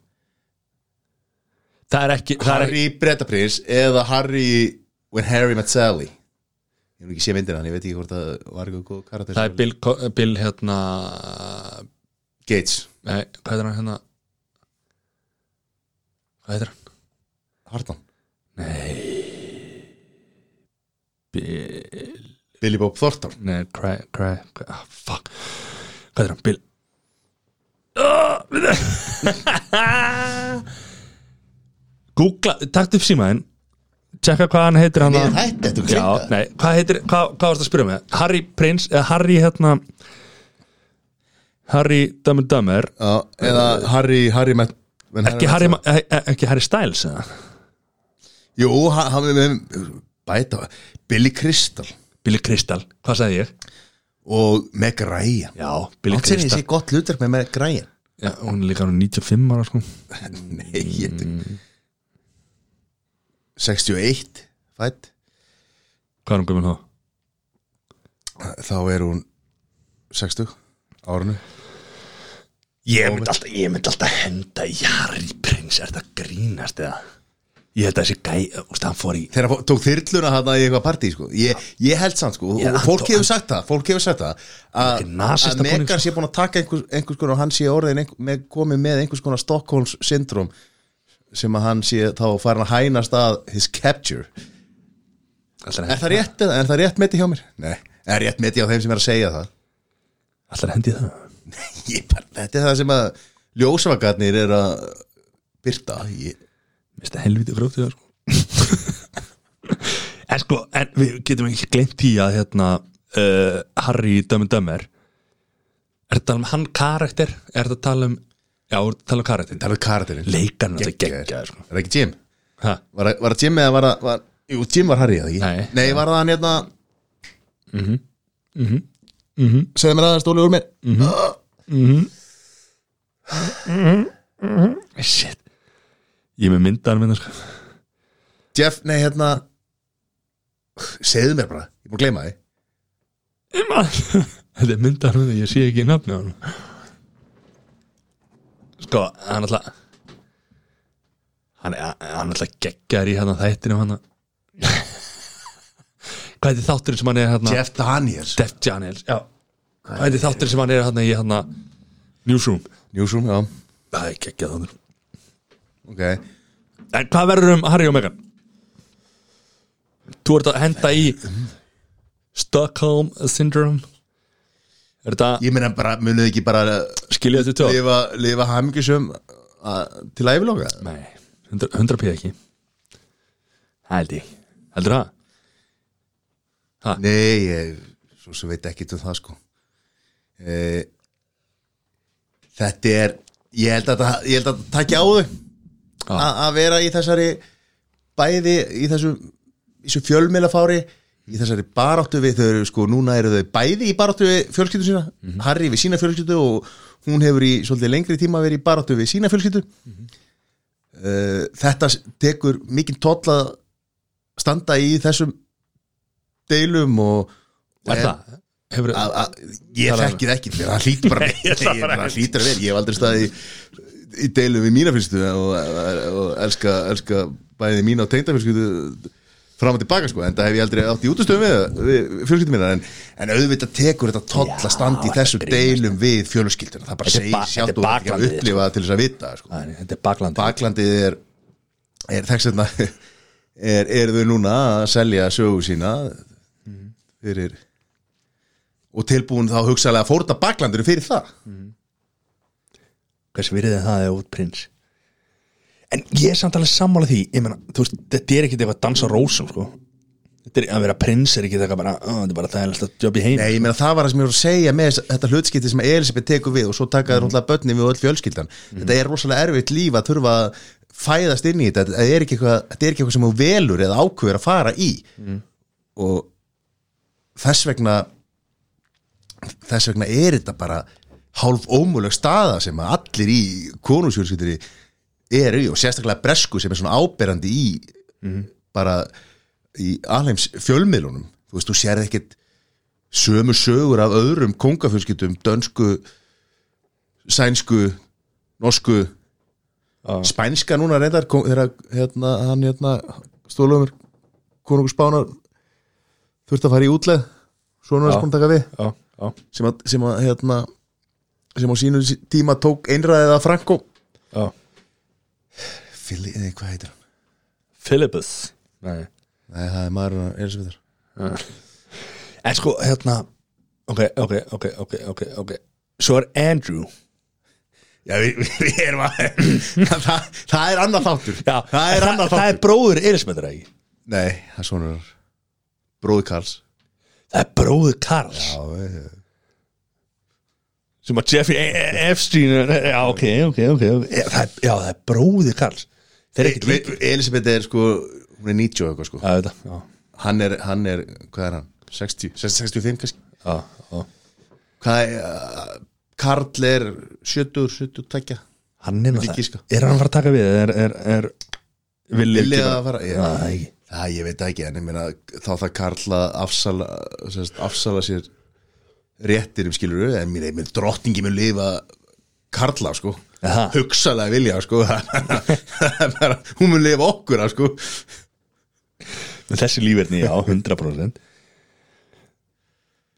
Það er ekki það er Harry í Bretaprins Eða Harry í When Harry Met Sally? Ég hef ekki sé myndina, en ég veit ekki hvort það var eitthvað góð karakter Það er Bill, Co- Bill hérna Gates, Nei, hvað heitir hann hérna? Hvað heitir hann? Hartman Bill Billy Bob Thornton. Nei, Craig, Craig, ah, fuck. Hvað er hann, Bill? Oh, Googla, takt upp símaðinn. Tjekka hvað hann heitir hann Við hætti þetta Já, nei, hvað heitir, hvað, hvað varst að spyrja mig Harry Prince, eða Harry hérna Harry Dummer Dummer Já, eða Harry, Harry Met when Ekki Harry. Ma- eh, ekki Harry Styles eða? Jú, hann hann er með Bæta, Billy Crystal Billy Crystal, hvað sagði ég? Og Meg Ryan Já, Billy sér ég Crystal sé gott hlutverk með Meg Ryan Já, hún er líka nú 95 ára sko Nei, ég mm. 61 Fætt Hvað er hún gömur þá? Þá er hún 60 árunu Ég myndi alltaf, ég myndi alltaf henda í Harry Prince, er þetta grínast eða? Ég held að þessi gæ, úst, hann fór í Þegar hann tók þyrluna hann í eitthvað partí sko. ég, ég held samt sko, Já, og fólk hefur sagt það fólk hefur sagt það að, Megan sé búin að taka einhvers, einhvers konar og hann sé orðin með, komið með einhvers konar Stockholms syndrom sem að hann sé þá farin að hænast að his capture. Alltaf er það rétt, er það rétt meti hjá mér? Nei, er rétt meti á þeim sem er að segja það. Alltaf hendi það? Ég bara, þetta er það sem að ljósavagarnir er að byrta ég, Það helviti grótið það sko En sko, en við getum ekki gleymt því að hérna uh, Harry Dömmen Dömmer Er þetta að tala um hann karakter? Er þetta að tala um Já, að tala um karakter tala um karakterinn Leikarinn þetta Geggjaður. geggjaður sko Er það ekki Jim? Ha? Var, það- var það Jim eða var það Jú, Jim var Harry eða ekki? Nei. Nei, var það hann hérna Mhm. Mhm. Segðu mér aðeins stóli úr mér Shit Ég er með myndaðan minna sko. Jeff, nei, hérna. Segðu mér bara, ég að gleyma því. Ég man- Þetta er myndaðan minna, ég sé ekki nafni á hann Sko, hann alltaf Hann er hann alltaf geggjar í hann þættinu hann. Hvað er þátturinn sem hann er hérna? Jeff Daniels. Def Daniels, já. Hvað er þátturinn sem hann er hérna í hérna Newsroom. Newsroom, já, Það er geggjað þáttur ok. En hvað verður um Harry og Meghan? Þú ert að henda í Stockholm Syndrome. Er þetta Ég meina bara, munuð ekki bara skiljað til tjóð? lifa, lifa hamingjusum til æfiloka Nei, 100, 100 p ekki. Held ég. Heldur það? Nei, ég svo sem veit ekki um það sko. E, Þetta er ég held að það, ég held að það takja á þau að vera í þessari bæði í þessu, þessu fjölmiðlafári í þessari baráttu við þau eru sko, núna eru þau bæði í baráttu við fjölskyldu sína, Harry við sína fjölskyldu og hún hefur í svolítið lengri tíma verið í baráttu við sína fjölskyldu. Uh, þetta tekur mikið toll að standa í þessum deilum og það? Hefur, að, að, ég Það er- þekki það. ekki það hlýtur bara ég að vera, ég hef aldrei staðið í, deilum við mína fyrstu og, og elska, elska bæði mína og tengdafyrstu fram og tilbaka sko, en það hef ég aldrei átt í útustöðum við, við fjölskyldum mína, en, en auðvitað tekur þetta að standa í þessu deilum við fjölskylduna, það bara segir er og ekki að baklandið, upplifa það til þess að vita sko. Nei, þetta er baklandi baklandið er er þess vegna er, er þau núna að selja sögu sína fyrir og tilbúin þá hugsaðlega að fórta baklandinu fyrir það Hvers virðið það er út prins? En ég er samt alveg sammála því þú veist, þetta er ekkit eitthvað að dansa rósum sko. Er að vera prins er ekki eitthvað bara, ó, þetta er bara þægilegst að jobb í heim Nei, ég meina það var það sem ég var að segja með þetta hlutskipti sem Elisabeth tekur við og svo taka þér mm. börnin við öll fjölskyldan. Þetta er rosalega erfitt líf að þurfa að fæðast inn í þetta. Þetta er ekki eitthvað, þetta er ekki eitthvað sem þú velur eða ákveður að fara í. Og þess vegna þess vegna er þetta bara hálf ómöguleg staða sem að allir í konusjölskyldri eru í og sérstaklega bresku sem er svona áberandi í bara í alheims fjölmiðlunum þú veist, þú sérð ekkit sömu sögur af öðrum kongafjölskyldum dönsku sænsku, norsku Já. spænska núna reyndar þegar hérna, hann hérna stólumur konungur spánar þurfti að fara í útleð svona er Já. spánar taka við já, sem að, sem að hérna sem á sínu tíma tók einræðið að Franko já. Fili, eða hvað heitir hann? Philippus. Nei. Nei, það er maður Elisabethar En sko, hérna Ok, ok, ok, ok, ok, ok. Svo er Andrew. Já, við, við erum að það, það er annað þáttur. Já, það er það, það er bróður Elisabethar ekki? Nei, það er svona Bróði Karls. Það er bróður Karls. Já, við, sem að Jeffrey E- E- Epstein Já, ok, ok, ok. Já, það er, já, það er bróðir Karls. Þeir eru ekkert líka Elisabeth er sko hún er 90 og eitthvað sko. Já, þetta, já, hann er, hann er, hvað er hann? 60, 65 kannski? Já, já. Hvað er, uh, Karl er 70, 72 Hann er náttúrulega Er hann að fara að taka við? Er, er, er Villi Villi að fara Já, það er ekki það ég veit ekki en ég meina þá það Karl að afsala, sérst, afsala sér réttir um skilur en mér, mér drottningi mun lifa Karla sko. Aha. hugsalega vilja sko. Það er bara, hún mun lifa okkur sko. Með þessi lífverðni, já, 100%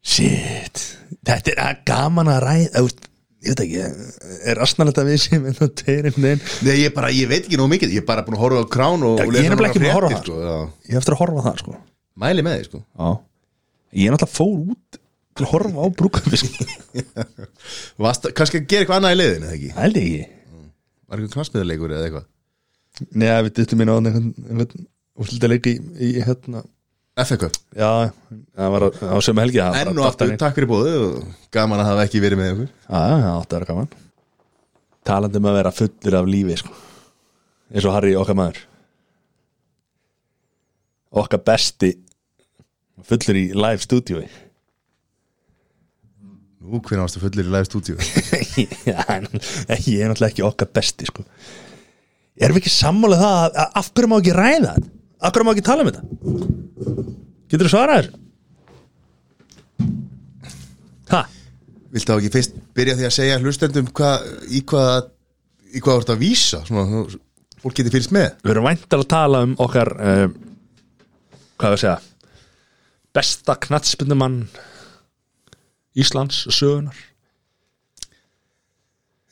Shit. Þetta er gaman að ræða Ég veit ekki, er asnalegt að við sem en það tveir einhvern veginn ég bara, ég veit ekki nóg mikið, ég er bara búin að horfa á krán og, ég er nefnilega ekki búin að horfa á sko, já. Ég hef eftir að horfa á það, sko. Mæli með því sko. Já. Ég er náttúrulega fór út að horfa á brúkafisk Kannski að gera eitthvað annað í leiðinu, eða ekki? Hældi ekki. Var eitthvað knastmiðarleikur eða eitthvað? Nei, við dyttum inn á einhvern, úrslitaðleik í, í hérna FK, Já, það var á, á sömu helgi það var enn og aftur, takk fyrir bóðu og gaman að hafa ekki verið með ykkur. Já, já, það vera gaman. Talandi um að vera fullur af lífi sko. eins og Harry okkar maður. Okkar besti fullur í live stúdíói Nú, hvernig ástu fullir í live stúdíu Já, en ég er náttúrulega ekki okkar besti sko. Erum við ekki sammála það að, að af hverju má ekki ræða þetta? Af hverju má ekki tala um þetta? Getur þú svarað þér? Ha? Viltu þá ekki fyrst byrja því að segja hlustendum hvað, í hvað í hvað þú ert að vísa svona, fólk getur fyrst með Við erum væntar að tala um okkar uh, hvað við segja besta knattspindumann Íslands sögunar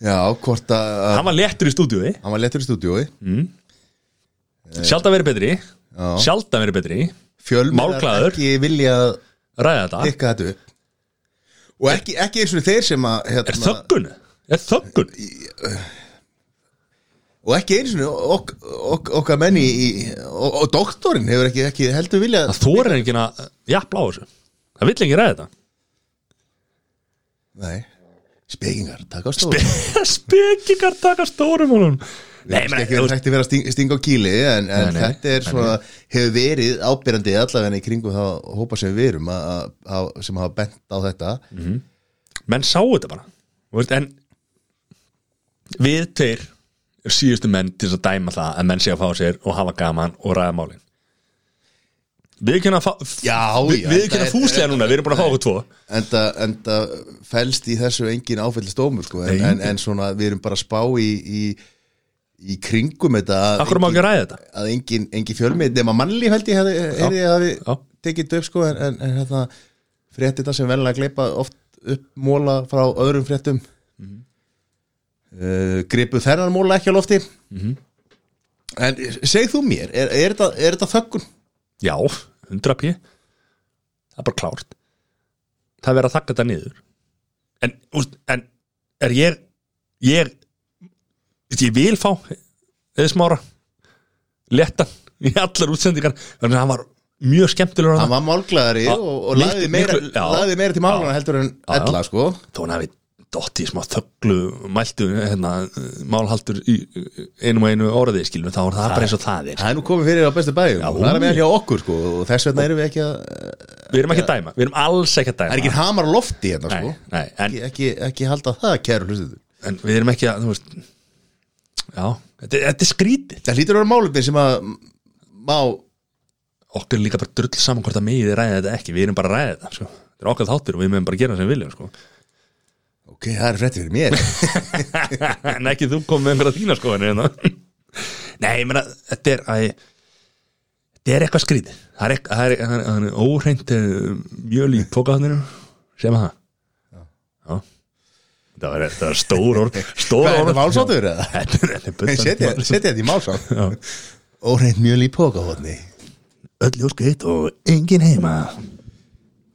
Já, hvort að, að Hann var léttur í stúdíói. Hann var lettur í stúdíói. Sjaldan verið betri. Já. Sjaldan verið betri. Málglaður. ekki vilja að Ræða þetta. og ekki, ekki eins og þeir sem að Er hérna, þöggun? Er þöggun? og ekki eins og ok, ok, okkar menni í, og, og doktorinn hefur ekki, ekki heldur vilja Það þorir enginn að jafla á þessu. Það vill ekki ræða þetta nei, spekingar, taka á stóð Spekingar taka stórum honum. Nei, Nei, menn, ekki verið hægt að vera að stinga, stinga á kýli en, en Nei, nei, þetta er svona hefur verið ábyrjandi allavega í kringum þá hópa sem við erum að, að, að, sem hafa bent á þetta. Menn sáu þetta bara. Veist, En við tveir er síðustu menn til að dæma það að menn sé að fá sér og hafa gaman og ræða málin Við við ekki að fúslega núna, við erum búin að fá okkur tvo enda, enda fælst í þessu engin áfællist dómur sko, en, en, en svona við erum bara að spá í, í, í kringum þetta Akkur má ekki ræða þetta að engin, engin fjölmið nema mannlíf held ég hefði, hefði já. tekið upp sko en, en, en hérna fréttina sem velja að gleipa oft upp móla frá öðrum fréttum mm Mhm. gripu þennan móla ekki á lofti Mhm. en segð þú mér er, er, er þetta þöggun? Já, 100 p. Það er bara klárt. Það er verið að þakka þetta niður. En, úst, en er ég ég veist, ég vil fá eða smára léttan í allar útsendingar þannig að hann var mjög skemmtilegur hann var málglæðari Já, og, og lagði meira, meira til málana heldur en ella sko. Þó hann hafi dotti í smá þögglu mæltu hérna, málhaldur í einu og einu orði skilum, þá er það bara eins og það er. það er nú komið fyrir á bestu bæjum. Það er með hjá okkur sko og þess vegna erum við ekki að við erum ekki að dæma, við erum alls ekki að dæma. Það er ekki hamar lofti hérna sko. nei, nei, en, ekki, ekki, ekki halda það kæru hlustuður en við erum ekki að þú veist, já, þetta, þetta er skrítið. Það hlýtur að vera málefni sem að má okkur er líka bara drull saman hvort að megið ræða þetta ekki, við erum bara að ræða þetta sko. þetta er okkar þáttur og við meðum bara að gera það sem við viljum sko. Ok, það er frétti fyrir mér. En ekki þú kom með einhverja þína sko hérna. nei, ég meina, þetta er að þetta er eitthvað skrítið. Það er, er, óhreint mjöl í pókaðninu sem að það? Það var, var stór orð stór orð. það málsáttur eða? setja þetta í málsátt Já. óreint mjöl í pókahotni öll ljóskeitt og engin heima.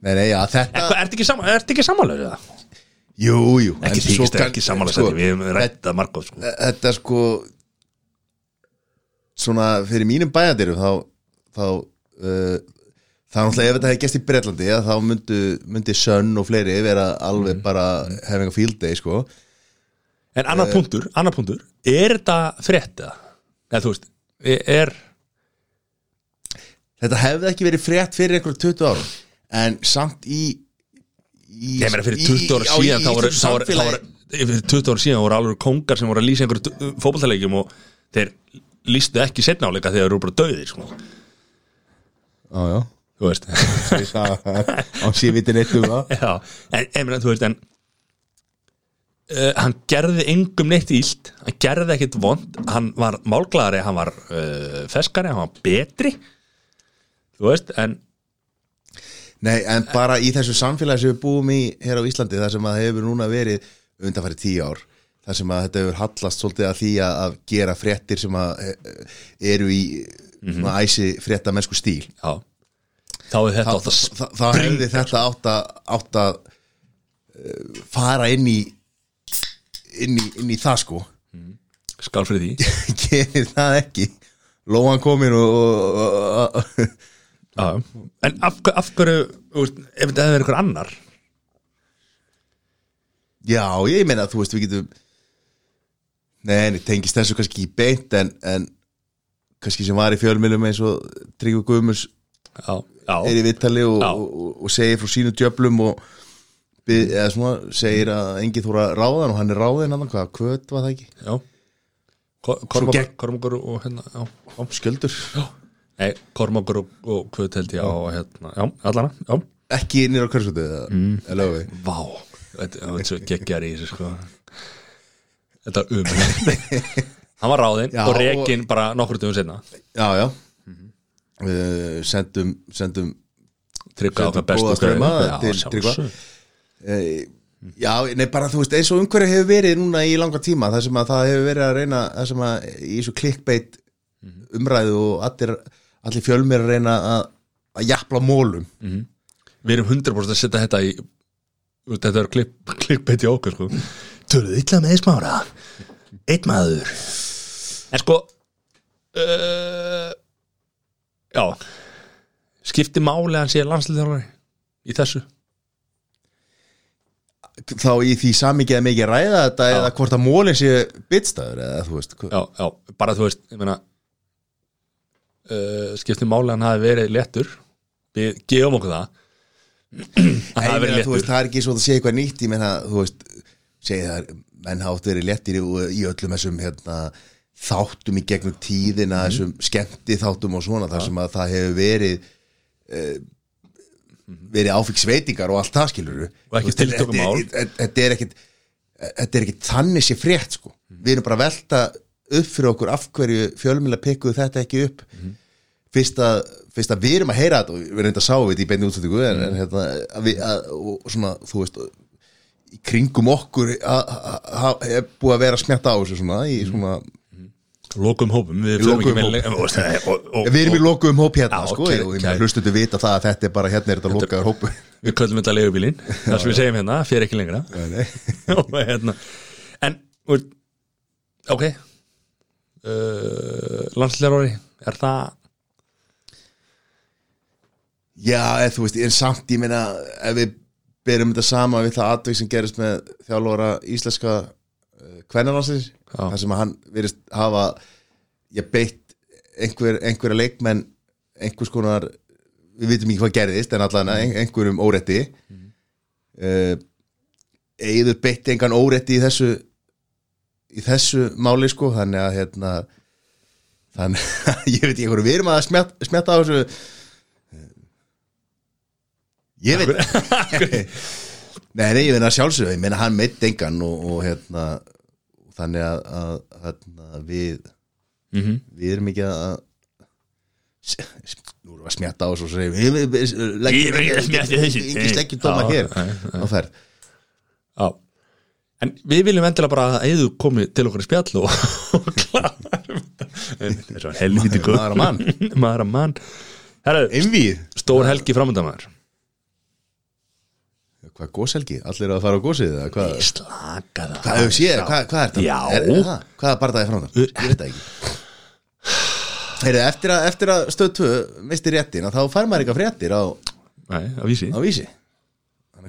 Nei, nei, já, þetta ertu ekki samanlega það? Jú, jú Ekki kann- ekki samanlega sko, Við hefum rætt að margóð sko. þetta sko svona fyrir mínum bæjandirum þá þá uh, er náttúrulega ef þetta hefði gæst í Bretlandi þá myndi, myndi Sönn og fleiri vera alveg bara having a field day sko En annar punktur, annar punktur Er þetta frétt eða? Eða þú veist, er þetta hefði ekki verið frétt fyrir einhverjum 20 árum en samt í Ég meina fyrir 20 ára síðan þá voru, þá voru, þá voru Fyrir 20 ára síðan voru alveg kongar sem voru að lýsa einhverju fótballtaleikjum og þeir lýstu ekki setna áleika þegar þeir eru bara döðir sko. já, já. Þú veist. Á síðvitin eitt um það. Já, en, en, meina, þú veist en uh, hann gerði engum neitt ílt hann gerði ekkit vond hann var málglæðari, hann var uh, feskari, hann var betri þú veist, en Nei, en bara í þessu samfélagi sem við búum í hér á Íslandi, þar sem að hefur núna verið undanfæri tíu ár, þar sem að þetta hefur hallast svolítið að því að, að gera fréttir sem að eh, eru í svona æsi frétta mennsku stíl. Já. Þá er þetta átt að þá, þá hefði þetta átt að, átt að uh, fara inn í inn í, inn í það sko. Fyrir því. Gerir það ekki. Lóan komin og, og, og, og já. en af, af hverju ef þetta verið einhver annar Já, ég meina að þú veist við getum Nei, tengist þessu kannski ekki beint en, en kannski sem var í fjölmjölum eins og Tryggvi Guðmus já, já, er í vittali og, og, og, og segir frá sínu djöflum og eða svona, segir að enginn þóra ráðan og hann er ráðin hann, hvað, kvöt var það ekki? já. Ko- Kormákur Kormákur og hérna já, já. Nei, Kormákur og, og hvað held ég á hérna, já, allana, já. Ekki innir á körskutu eða mm. Vá, þetta er svo geggjar í þessu sko. Þetta er um Hann var ráðinn og rekinn bara nokkur tugum setna Já, já. Uh, sendum, sendum Trygga Sendum okkar bestu Já, Tryggva. sjálfsögðu. Eh, Já, nei bara þú veist eins og umhverju hefur verið núna í langa tíma þar sem að það hefur verið að reyna það sem að í þessu klikkbeitt umræðu og allir, allir fjölmir að reyna að, að jafla mólum. Við erum 100% að setja þetta í Þetta er klipp, klippið í okkur sko. Töluðu illa með smára. Eitt maður. En sko uh, Já. Skipti máli að hann sé landsliðþjálfari í þessu? Þá í því samikið að mikið ræða þetta eða hvort að mólin sé bitstæður eða þú veist hva- já, já, bara þú veist ég meina uh, skipti máli að hann hafi verið léttur. Við gefum okkur það. Hann hafi verið þú veist, það er ekki svo að sé eitthvað nýtt ég meina, þú veist, segi það menn hátt verið léttir í, í öllum þessum hérna, þáttum í gegnum tíðina þessum skemmti þáttum og svona þar sem að það hefur verið uh, verið áfíksveitingar og allt það skilur Og ekki er ekkit þetta er ekkit þannig sér frétt sko. Við erum bara að velta upp fyrir okkur af hverju fjölmjöla pikkuðu þetta ekki upp. Fyrst, að, fyrst að við erum að heyra þetta og við erum þetta að sá við í beinni útsendingu en, en hérna, að við, að, og svona, þú veist í kringum okkur er búið að vera að smjatta á þessu svona, í svona Lokum hópum, við Í förum ekki og, við erum í lokuðum hóp hérna Já, sko, ok, og hlustuðu vita það að þetta er bara hérna er þetta lokaður hópu Við köllum þetta leigubílin Það sem við segjum hérna, fyrir ekki lengra. Og hérna En, ok uh, Landslegar Er það Já, eða, þú veist, en samt ég meina ef við berum þetta sama við það atvik sem gerist með þjálfóra íslenska uh, kvennalansins Já. þar sem að hann virðist hafa ég beitt einhver, einhverja leikmenn einhvers konar við vitum ekki hvað gerðist en allan ein, einhverjum órétti mm. eður beitt engan órétti í þessu í þessu máli sko þannig að hérna þannig að ég veit ekki við erum að smjatta, smjatta á þessu Ég veit Nei, nei, ég meina sjálfsögðu Ég meina hann meitt engan og, og hérna þannig að, að, að við Mhm. við erum ekki að nú erum við að smjatta á þessu og leggjum Ég er ekki að smjatta þessu. ekki sleggjum dóma hér á ferð Já En við viljum endilega bara að Eðu komi til okkur í spjall og, og klára þetta Þessu helviti góð Maður að mann. Maður að mann Herru, stór helgi framöndamæður Hvað góselgi? Allir að fara á gósið eða hvað? Slaka það Hvað séð? Hvað, hvað er þetta? Já. er, er það? Hvað er barðaði frá það? Ég veit það ekki Heyrðu, eftir að, eftir að stöð 2 misti réttin að þá fær maður eitthvað fréttir á, Nei, að vísi á vísi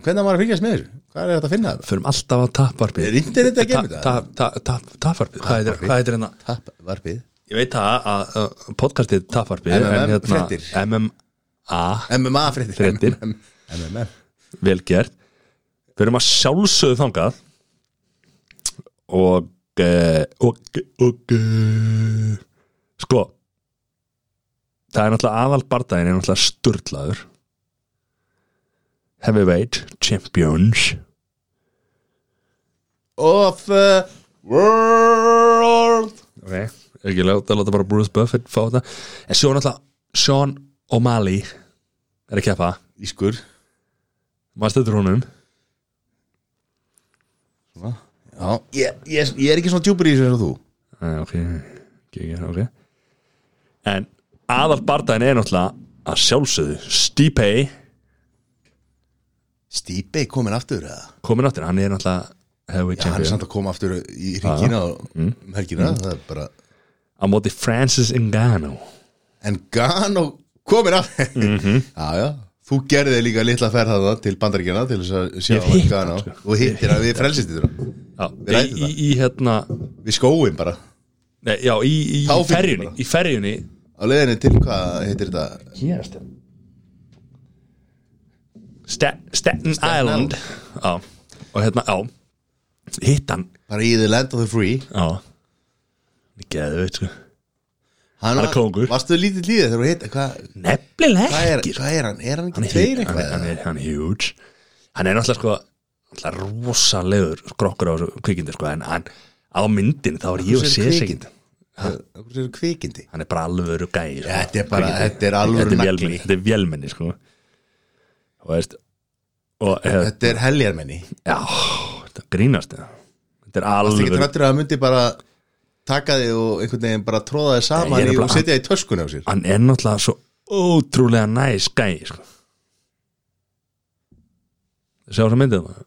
hvernig á maður að fylgjast með þessu? Hvað er þetta að finna þetta? Förum alltaf á tapvarpið Er internet að gera þetta? Tapvarpið, hvað heitir- hérna? Tapp, varpið Ég veit það að podcastið tapvarpið. MMA MMA fréttir Fréttir. Vel gert við erum að sjálfsögðu þangað og uh, og, og uh, sko það er náttúrulega aðal bardaginn er náttúrulega sturlaður heavyweight champions? Of the world. Ok, ekki láta, láta bara Bruce Buffett fá þetta. En svo náttúrulega Sean O'Malley er að keppa. Ískur. Maður stöður honum Já, ég, ég, ég er ekki svona djúpur í þessu eins og þú. Æ, ok, ok, ok En aðal bardaginn er náttúrulega að sjálfsögðu Stipe Stípe komin aftur eða? komin áttir, hann er náttúrulega heavyweight Já, hann er samt að koma aftur í ringina um helgina, það er bara á móti Francis Ngannou. En Gano komin aftur Mhm. Já, já, þú gerði líka litla ferð þarna til bandaríkjana til þess að sjá hann, sko. og hittir hann. Við Við í, ræddum í, í hérna við skóin bara. Nei, Já, í, í fikk ferjunni. Í ferjunni. Á leiðinni til hvað heitir þetta? Hérast Sta Staten Island. Já, og hérna, já. Hitt hann, bara í The Land of the Free. Já. Geðu veit, sko. Hann er kóngur. varstu lítið líðið þegar þú hitt er, ekki sko. hvað er hann, er hann ekki tveir eitthvað hann, er, hann er huge. Hann er náttúrulega sko náttúrulega rosalegur skrokkur á kvikindi sko, en hann á myndin þá er ég að sé sig hann er bara alvöru gæi sko, Þetta er bara- kvikindi. þetta er alvöru vélmenni, þetta er vélmenni sko og veist og þetta er heljarmenni já, þetta grínast eða. þetta er Það er ekki trættur að það myndi bara taka þig og einhvern veginn bara tróða þig saman Nei, í, og setja þig í töskun á sér? Hann er náttúrulega svo ótrúlega næs gæi sko. Sjá það myndið það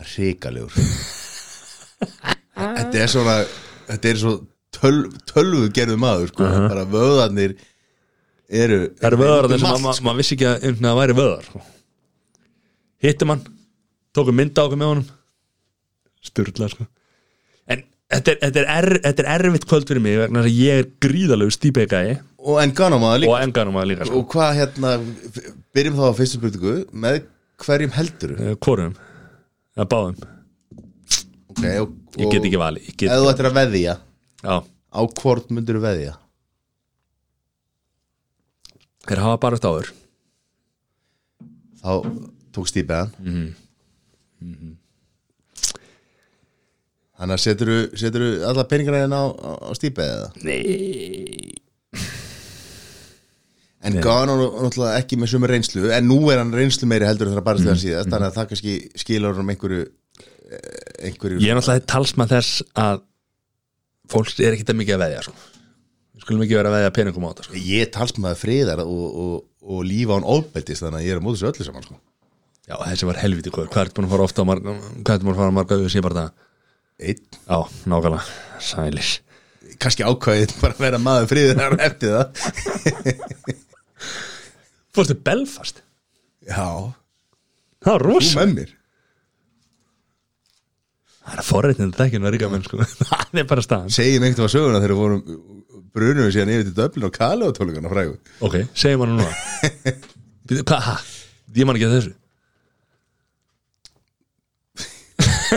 er ríkalegur Þetta er svona Þetta er svo töl, tölvu gerðu maður sko. bara vöðarnir eru Það eru vöðar um þess að maður ma vissi ekki að að það væri vöðar. Hittum hann Tókum mynda okkur með honum. Sturla sko. En þetta er, þetta, er er, þetta er erfitt kvöld fyrir mig vegna að ég er gríðalegu stípeigæi og en ganum að líka. Og enganum líka sko. Og hvað hérna byrjum þá á fyrstu spurningu. Með hverjum heldur Eh, Hvorum? Eða báðum? Okay, og, Ég get ekki vali eða þú ættir að veðja á hvort myndir þú veðja þeir hafa bara eftir áður þá tók stípiðan mm Mhm. þannig að setur þú alla peningarinn á, á, á stípið eða Nei en Gano náttúrulega ekki með sömu reynslu en nú er hann reynslu meiri heldur bara Mhm. stæðan síðast þannig að það kannski skilur hann um einhverju eh, einhverju Ég er náttúrulega talsmann þess að fólk er ekki það mikið að veðja sko. Skulum ekki vera að veðja peningum á þetta sko. ég er talsmaður friðar og, og, og lífa án ofbeldis þannig að ég er að móta þessu öllu saman sko. Já, þessi var helviti hvað Hvað er búin að fara ofta á marga Hvað er búin að fara á marga sé bara það? Einn, Já, nákvæmlega. Sælis kannski ákvæðið bara að vera maður friðar eftir það. Fórstu Belfast? Já, Það var þú rosa með mér Það er að forreitnið þetta ekki en ríka menn sko. Það er bara staðan. Segjum einhvern veginn söguna þegar við vorum brunum við síðan yfir til Dublin og Kali og tólugana frægu Ok, segjum hann núna. Hvað? Ég man ekki að þessu.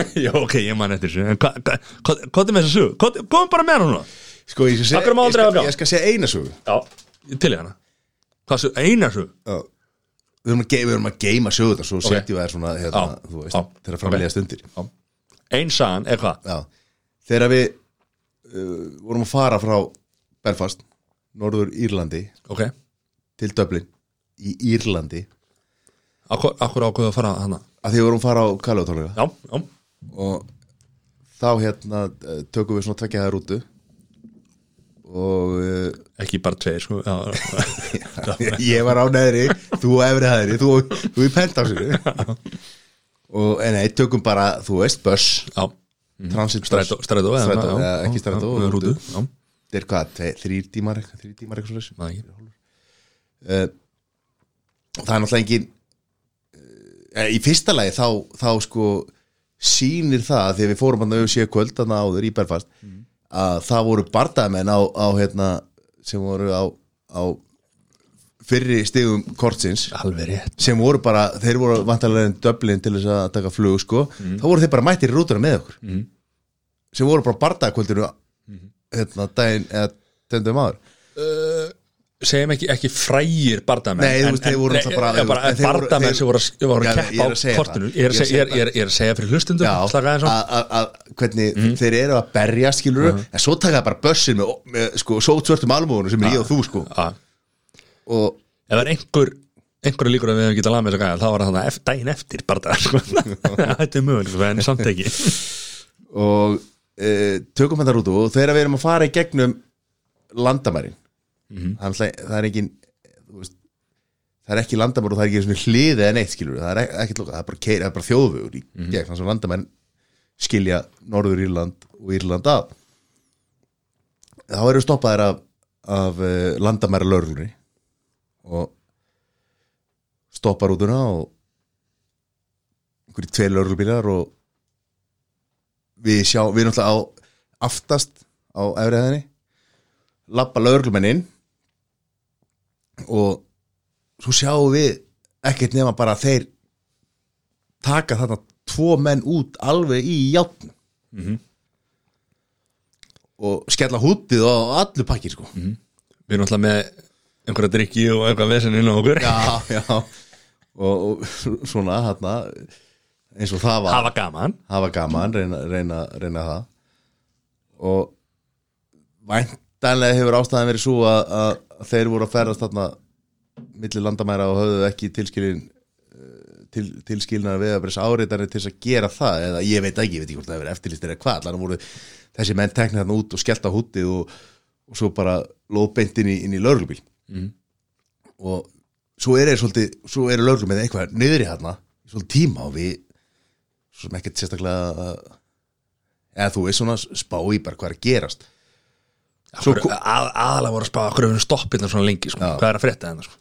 Já, ok, ég man eftir þessu. En hvað hva, hva, hvað er með þessu? Hvað, komum bara með hann núna. Sko ég skal, Af segja, ég, skal, ég segja eina sögu. Já, ég til í hana. Hvað svo, eina svo Já. við erum að, geima sögu þetta svo setjum við þær svona hérna, Já. þú veist, Já. þegar framlega stundir. Já. Ein sagan er hvað? Já. þegar við uh, vorum að fara frá Belfast, Norður Írlandi Ok, til Dublin í Írlandi. Akkur, akkur ákveðu að fara hana? Að því við vorum að fara á tóluga Já, já, og þá hérna uh, tökum við svona tveggja það rútu. Og uh, ekki bara tveir sko. Já, ég var á neðri þú á efri hæðri, þú, þú í pentásinu og en nei, tökum bara þú veist, buss, já. Transit Strætó, strætó ekki strætó þetta er hvað, tímar eitthvað, þrír tímar eitthvað svo ekki. Uh, það er náttúrulega engin uh, í fyrsta lagi þá, þá sko sýnir það þegar við fórum að séu kvöld þarna áður í Belfast að það voru bardamenn á, á hérna, sem voru á, á fyrri stigum kortsins sem voru bara, þeir voru vantarlega en döblin til þess að taka flug sko þá voru þeir bara mættir í rútuna með okkur. Mhm. sem voru bara bardagkvöldinu hérna daginn eða tendum áður. Segjum ekki, ekki frægir bardamenn Nei, veist, þeir voru náttúrulega bara- bara en bardamenn sem voru, að- keppa á kortinu. Ég er að segja- ég er- ég er- að segja fyrir hlustundum að- hvernig þeir eru að berja skilur en svo taka það bara bössin með, með sko, sótsvörtum almúðunum sem er ég og þú sko. Já. Og ef það er einhver einhverju líkur að við hefum getað lagað með þess að gæja þá var það þannig daginn eftir bara sko. þetta er möguleg sko, en samt ekki. Og e, tökum þetta út og þegar við erum að fara í gegnum landamærin mm það, það er þú veist, það er ekki landamæri og það er ekki svona hlið eða neitt skilur það er ek- ekkert lokað, það er bara, keir, það er bara þjóðvegur í Mhm. gegn þannig að landamærin skilja Norður Írland og Írland að. Þá eru stoppaðir af, af uh, landamæra lörglunni og stoppar útuna og einhverjir tveir lörglubílar og við sjá, við erum alltaf á aftast á efriðinni lappa lögreglumenn inn og svo sjáum við ekkert nema bara að þeir taka þarna tvo menn út alveg í játn og skella hútið á allu pakkir sko. Við erum alltaf með einhverja drikki og eitthvað vesen inn á okkur. Já, já. Og, og svona hérna eins og það var. Hafa gaman. Hafa gaman, reyna, reyna, reyna það. Og væntanlega hefur ástæðan verið svo að, að þeir voru að ferðast þarna milli landamæra og höfðu ekki tilskilin eh, til, að breysa áreitanir til þess að gera það eða ég veit ekki, ég veit ekki hvort það hefur eftirlistir eða hvað, allan voru þessi menn teknir þarna út og skellt á hútið og, og svo bara lóð beint inn í, í lögreglubíl Mhm. og svo er þeir svolítið, svo eru lögreglum með eitthvað niðri hérna svolítið tíma og við svo sem ekkert sérstaklega eða þú veist svona spá í bara hvað er að gerast Svo að, aðalega voru að spá okkur við stoppið svona lengi sko. Hvað er að frétta þennan sko.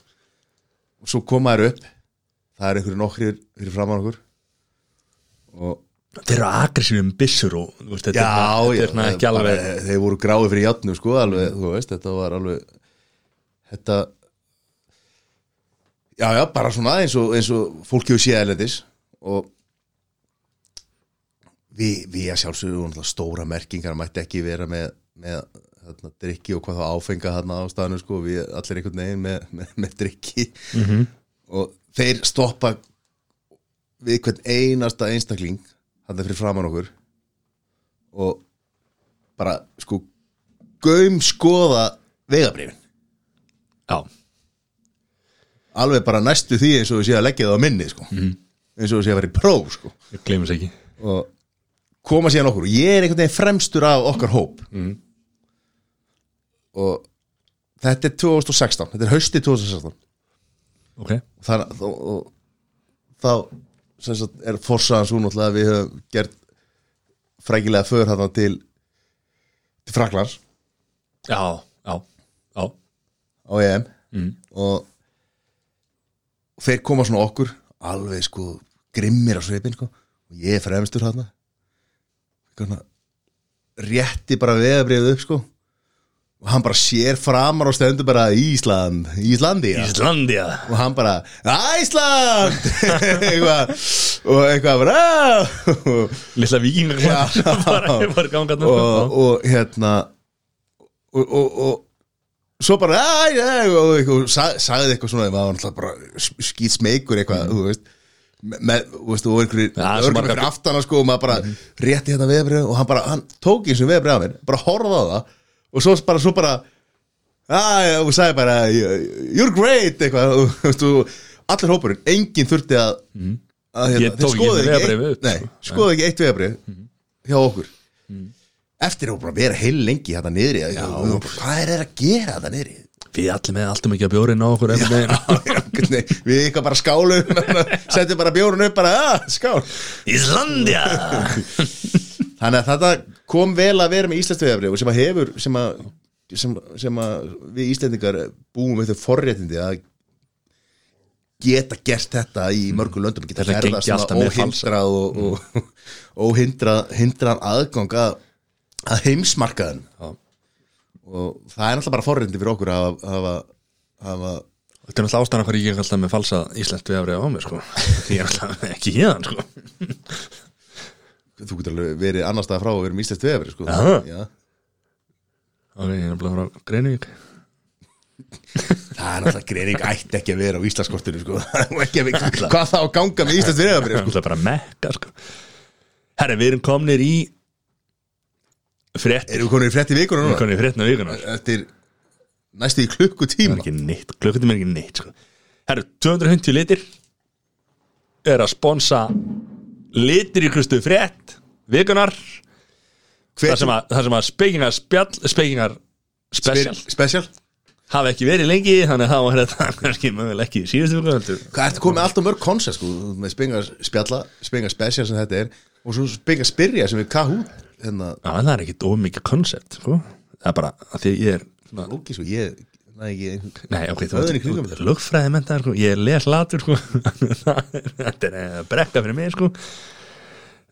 og svo koma þær upp það er einhverju nokkrir fyrir framann okkur og þeir eru aggressífið með byssur og veist, þetta já, er, já, þetta er ekki alveg þeir voru gráði fyrir játnu sko, alveg, þú veist, þetta var alveg þetta já, já, bara svona eins og, eins og fólki og séðalendis og við, við að sjálfsögum stóra merkingar mætti ekki vera með með þarna, drikki og hvað þá áfenga þarna á staðinu sko, við allir einhvern veginn með, með, með drikki -hmm. og þeir stoppa við hvern einasta einstakling þarna fyrir framan okkur og bara sko gaum skoða vegabrifin Já, alveg bara næstu því eins og við séum að leggja það á minni sko. eins og við séum að vera í próf sko. sér ekki. Og koma síðan okkur. Og ég er einhvern veginn fremstur af okkar hóp. Mhm. og þetta er 2016 þetta er hausti 2016 Ok, og það, og, og, þá sagt, er forsaðan svo náttúrulega að við höfum gert frækilega för þarna til til Fraklands já, já, já á EM Mm. og þeir koma svona okkur alveg sko grimmir á sveipin sko. Og ég er fremstur Svona, rétti bara veðabrið upp sko. Og hann bara sér framar og stendur bara Ísland, Íslandi ja. Íslandia. Og hann bara Æsland! Eitthvað, og eitthvað bara og, Lilla vikingar og, og hérna og, og, og svo bara og, og, og sag, sagði eitthvað svona það var náttúrulega bara skýt smeykur eitthvað þú veist. Með, með, þú veist, og einhverju Ja, svo örgum margar- fyrir aftana sko og maður bara rétti hérna veðbrið og hann bara, hann tók eins og veðbrið af mér bara horfði á það og svo bara, svo bara og sagði bara you're great eitthvað allir hópurinn, enginn þurfti að, að Ég tók ekki einu vegabréfið upp, nei, sko. skoði ekki eitt veðbrið hjá okkur eftir að vera heil lengi þetta niðri Já, hvað er þeir að gera þetta niðri? Við allir með alltaf mikið að bjórin á okkur veginn. Nei, við eitthvað bara skálum setjum bara bjórun upp bara, að, skál. Íslandia! Þannig að þetta kom vel að vera með Íslands veðabrif sem að hefur sem að, sem, sem að við Íslendingar búum við þau forréttindi að geta gert þetta í mörgum löndum geta ferðast með óhindrað og, og, óhindrað hindrað aðgang að, að heimsmarkaðin Já. og það er náttúrulega bara forréttindi fyrir okkur að hafa- Þetta er náttúrulega ástæðan hvað ég er alltaf með falsa íslenskt veðafrið á mér sko Því ég er alltaf ekki hérna sko þú getur alveg verið annar stað frá og verið með Íslands veðabrif sko. Já. Ok, ég er bara frá Greinivík Það er náttúrulega greining ætti ekki að vera á Íslandskortinu sko. Það er ekki að vera- Hvað það á að ganga með Íslands veðabrif Það sko. er bara mekka sko Herri, við erum komnir í frétt. Erum við komin í frétti vikuna Við núna? komnir í fréttina vikunar Eftir næstu í Það klukkutíma er ekki neitt, klukkutum er ekki neitt sko. Herru, 250 litir er að sponsa litir í klustu frétt vikunar Hver, þar sem að, þar sem að spekingar spjall spekingar special. Special? Hafa ekki verið lengi þannig að það var þetta kannski mögulega ekki í síðustu heldur. Hvað ertu komið allt og mörg koncept sko, með spengar spjalla, spengar special sem þetta er og svo spengar spyrja sem er Kahoot hérna, Já, það er ekkit ómikið koncept sko. það er bara að því ég er lókis og ég næ ekki nei, ok, þú Höfðin í kringum ert lögfræði mentaður, sko. ég er les latur sko. þetta er eh, brekka fyrir mig sko.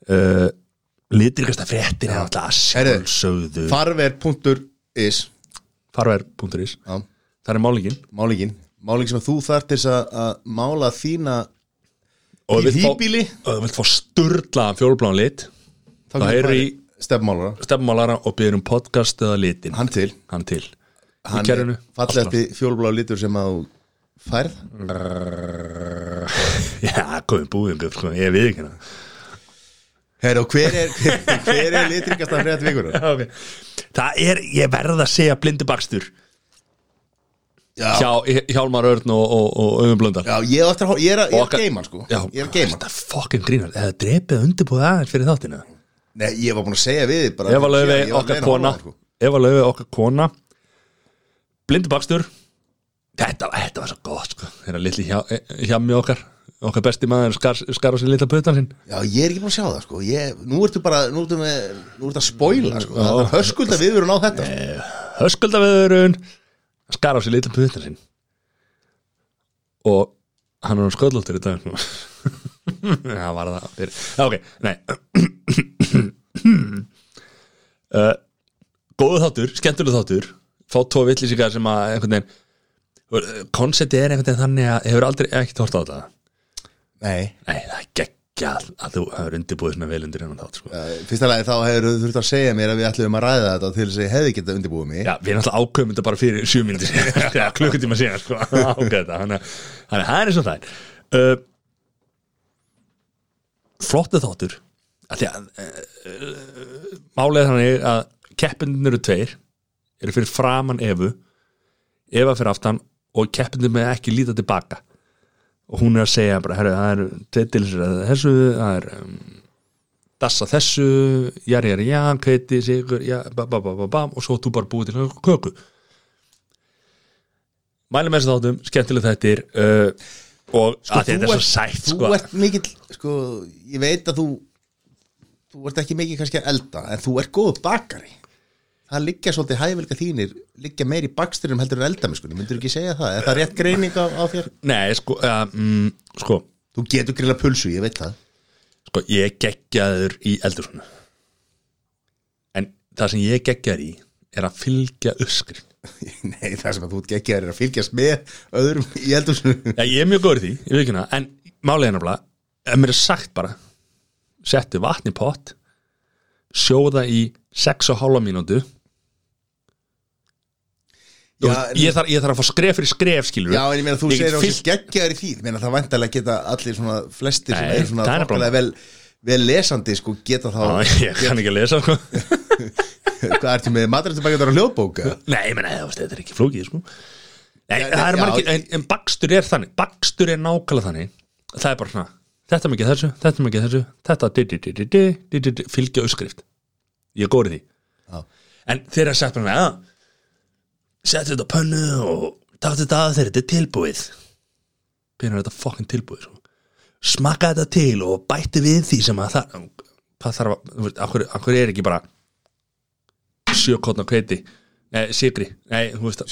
uh, litrikasta fréttin er alltaf Heyrðu, sjálfsögðu farver.is farver.is Já, það er málingin málingin Máling sem að þú þarf til þess að- að mála þína og Í þú vilt fá- hýbýli? og þú vilt fá sturlaðan fjólblán lit þá Það er farið í- stefnmálara. Stefnmálara og byrður um podcast eða litin. Hann til. Hann til. Hann er fallegasti fjólblá litur sem að færð. Já, komið búðing upp sko, ég við ekki hérna og hver er, hver, hver er litrikasta frétt vikunar? Já, ok. Það er, ég verð að segja blindu bakstur. Já, hjá Hjálmar Örn og, og, og Ögum Blöndal. Já ég, að ég er er að Okkar- geima sko. Já, Ég er að geima Þetta er fokkin grínar, eða drepið undirbúið aðeins fyrir þáttina Nei, ég var búin að segja við bara Eva Laufi, var okkar kona. sko. Eva Laufi, okkar kona. Blindu bakstur. Þetta, þetta var svo gott sko. Þeirra litli hjá, hjá mig okkar. Okkar besti maður skar, skar á sér litla putan sinn. Já, ég er ekki búin að sjá það sko. Ég, Nú ertu bara, nú ertu með Nú ertu að spoila sko. Það er höskulda viðurinn á þetta sko. Höskuldaveðurinn skar á sér litla putan sinn. Og hann er um sköldlóttur í dag sko. Það var það fyrir Já, ok, nei uh, Góðu þáttur, skemmtuleg þáttur. Fá tvo vittlýsingar sem að einhvern veginn Konceptið er einhvern veginn þannig að hefur aldrei ekkert hort á þetta. Nei, Nei, það er ekki að, þú hefur undirbúið svona vel undir hennan þátt sko. Uh, fyrsta lagi þá hefur þú þurft að segja mér að við ætlum að ræða þetta til þess að ég hefði getað undirbúið mig. Já, við erum alltaf ákveðum þetta bara fyrir sjö mínútur Já, klukkutíma síðan sko. Ákveð þetta, þannig að þannig að það er eins og það er. Uh, Flottu þáttur að því að uh, Málið er þannig að keppindin eru tveir eru fyrir framan Evu Eva fyrir aftan og keppindin með ekki líta tilbaka og hún er að segja bara, herru, það er tveitilisir að þessu, það er um, dassa þessu, jari, jari, já, kveiti, sigur, já, ba, ba, ba, ba, ba, og svo þú bara búið til köku. Mælum með þessu þáttum, skemmtileg þettir uh, og sko, að þetta er svo sætt, þú sko. ert mikill, sko, ég veit að þú þú ert ekki mikið kannski að elda en þú ert góð bakari. Það liggja svolítið hæfilega þínir liggja meir í baksturinnum heldur en eldamiskunni myndur ekki segja það, er það rétt greining á, á þér? Nei, sko, uh, mm, sko, þú getur grilla pulsu, ég veit það. Sko, ég geggjaður í eldur en það sem ég geggjaður í er að fylgja uppskrift. nei, það sem að þú geggjaður er að fylgjast með öðrum í eldhúsinu. Já, ég er mjög góður því, ég veit ekki hana, en málið er nefnilega, ef mér er sagt bara, settu vatn í pott, sjóða í 6,5 mínútu, Já, ég, þarf, ég þarf að fá skref fyrir skref skilur Já, en ég meina þú segir á sér geggjaður í því ég meina það vantarlega geta allir svona flestir sem eru svona það þokkalega vel, vel lesandi sko geta þá Já, ég kann ekki að lesa sko. hvað ertu með maturættubækjandar á hljóðbóka? Nei, ég menna, þetta er ekki flókið sko. Nei, Já, það er margir en, en bakstur er þannig, bakstur er nákvæmlega þannig. Það er bara svona, þetta er mikið þessu, þetta er mikið þessu þetta di di di di di di fylgja uppskrift, ég er góður í því. En þeir að setja með ah, að setja þetta á pönnu og takta þetta að þeirra, þetta er tilbúið. Byrjar þetta fokkin tilbúið sko? smaka þetta til og bæti við því sem að það hvað þarf að, af hverju er ekki bara sjökotna kveiti nei, sigri, nei, þú veist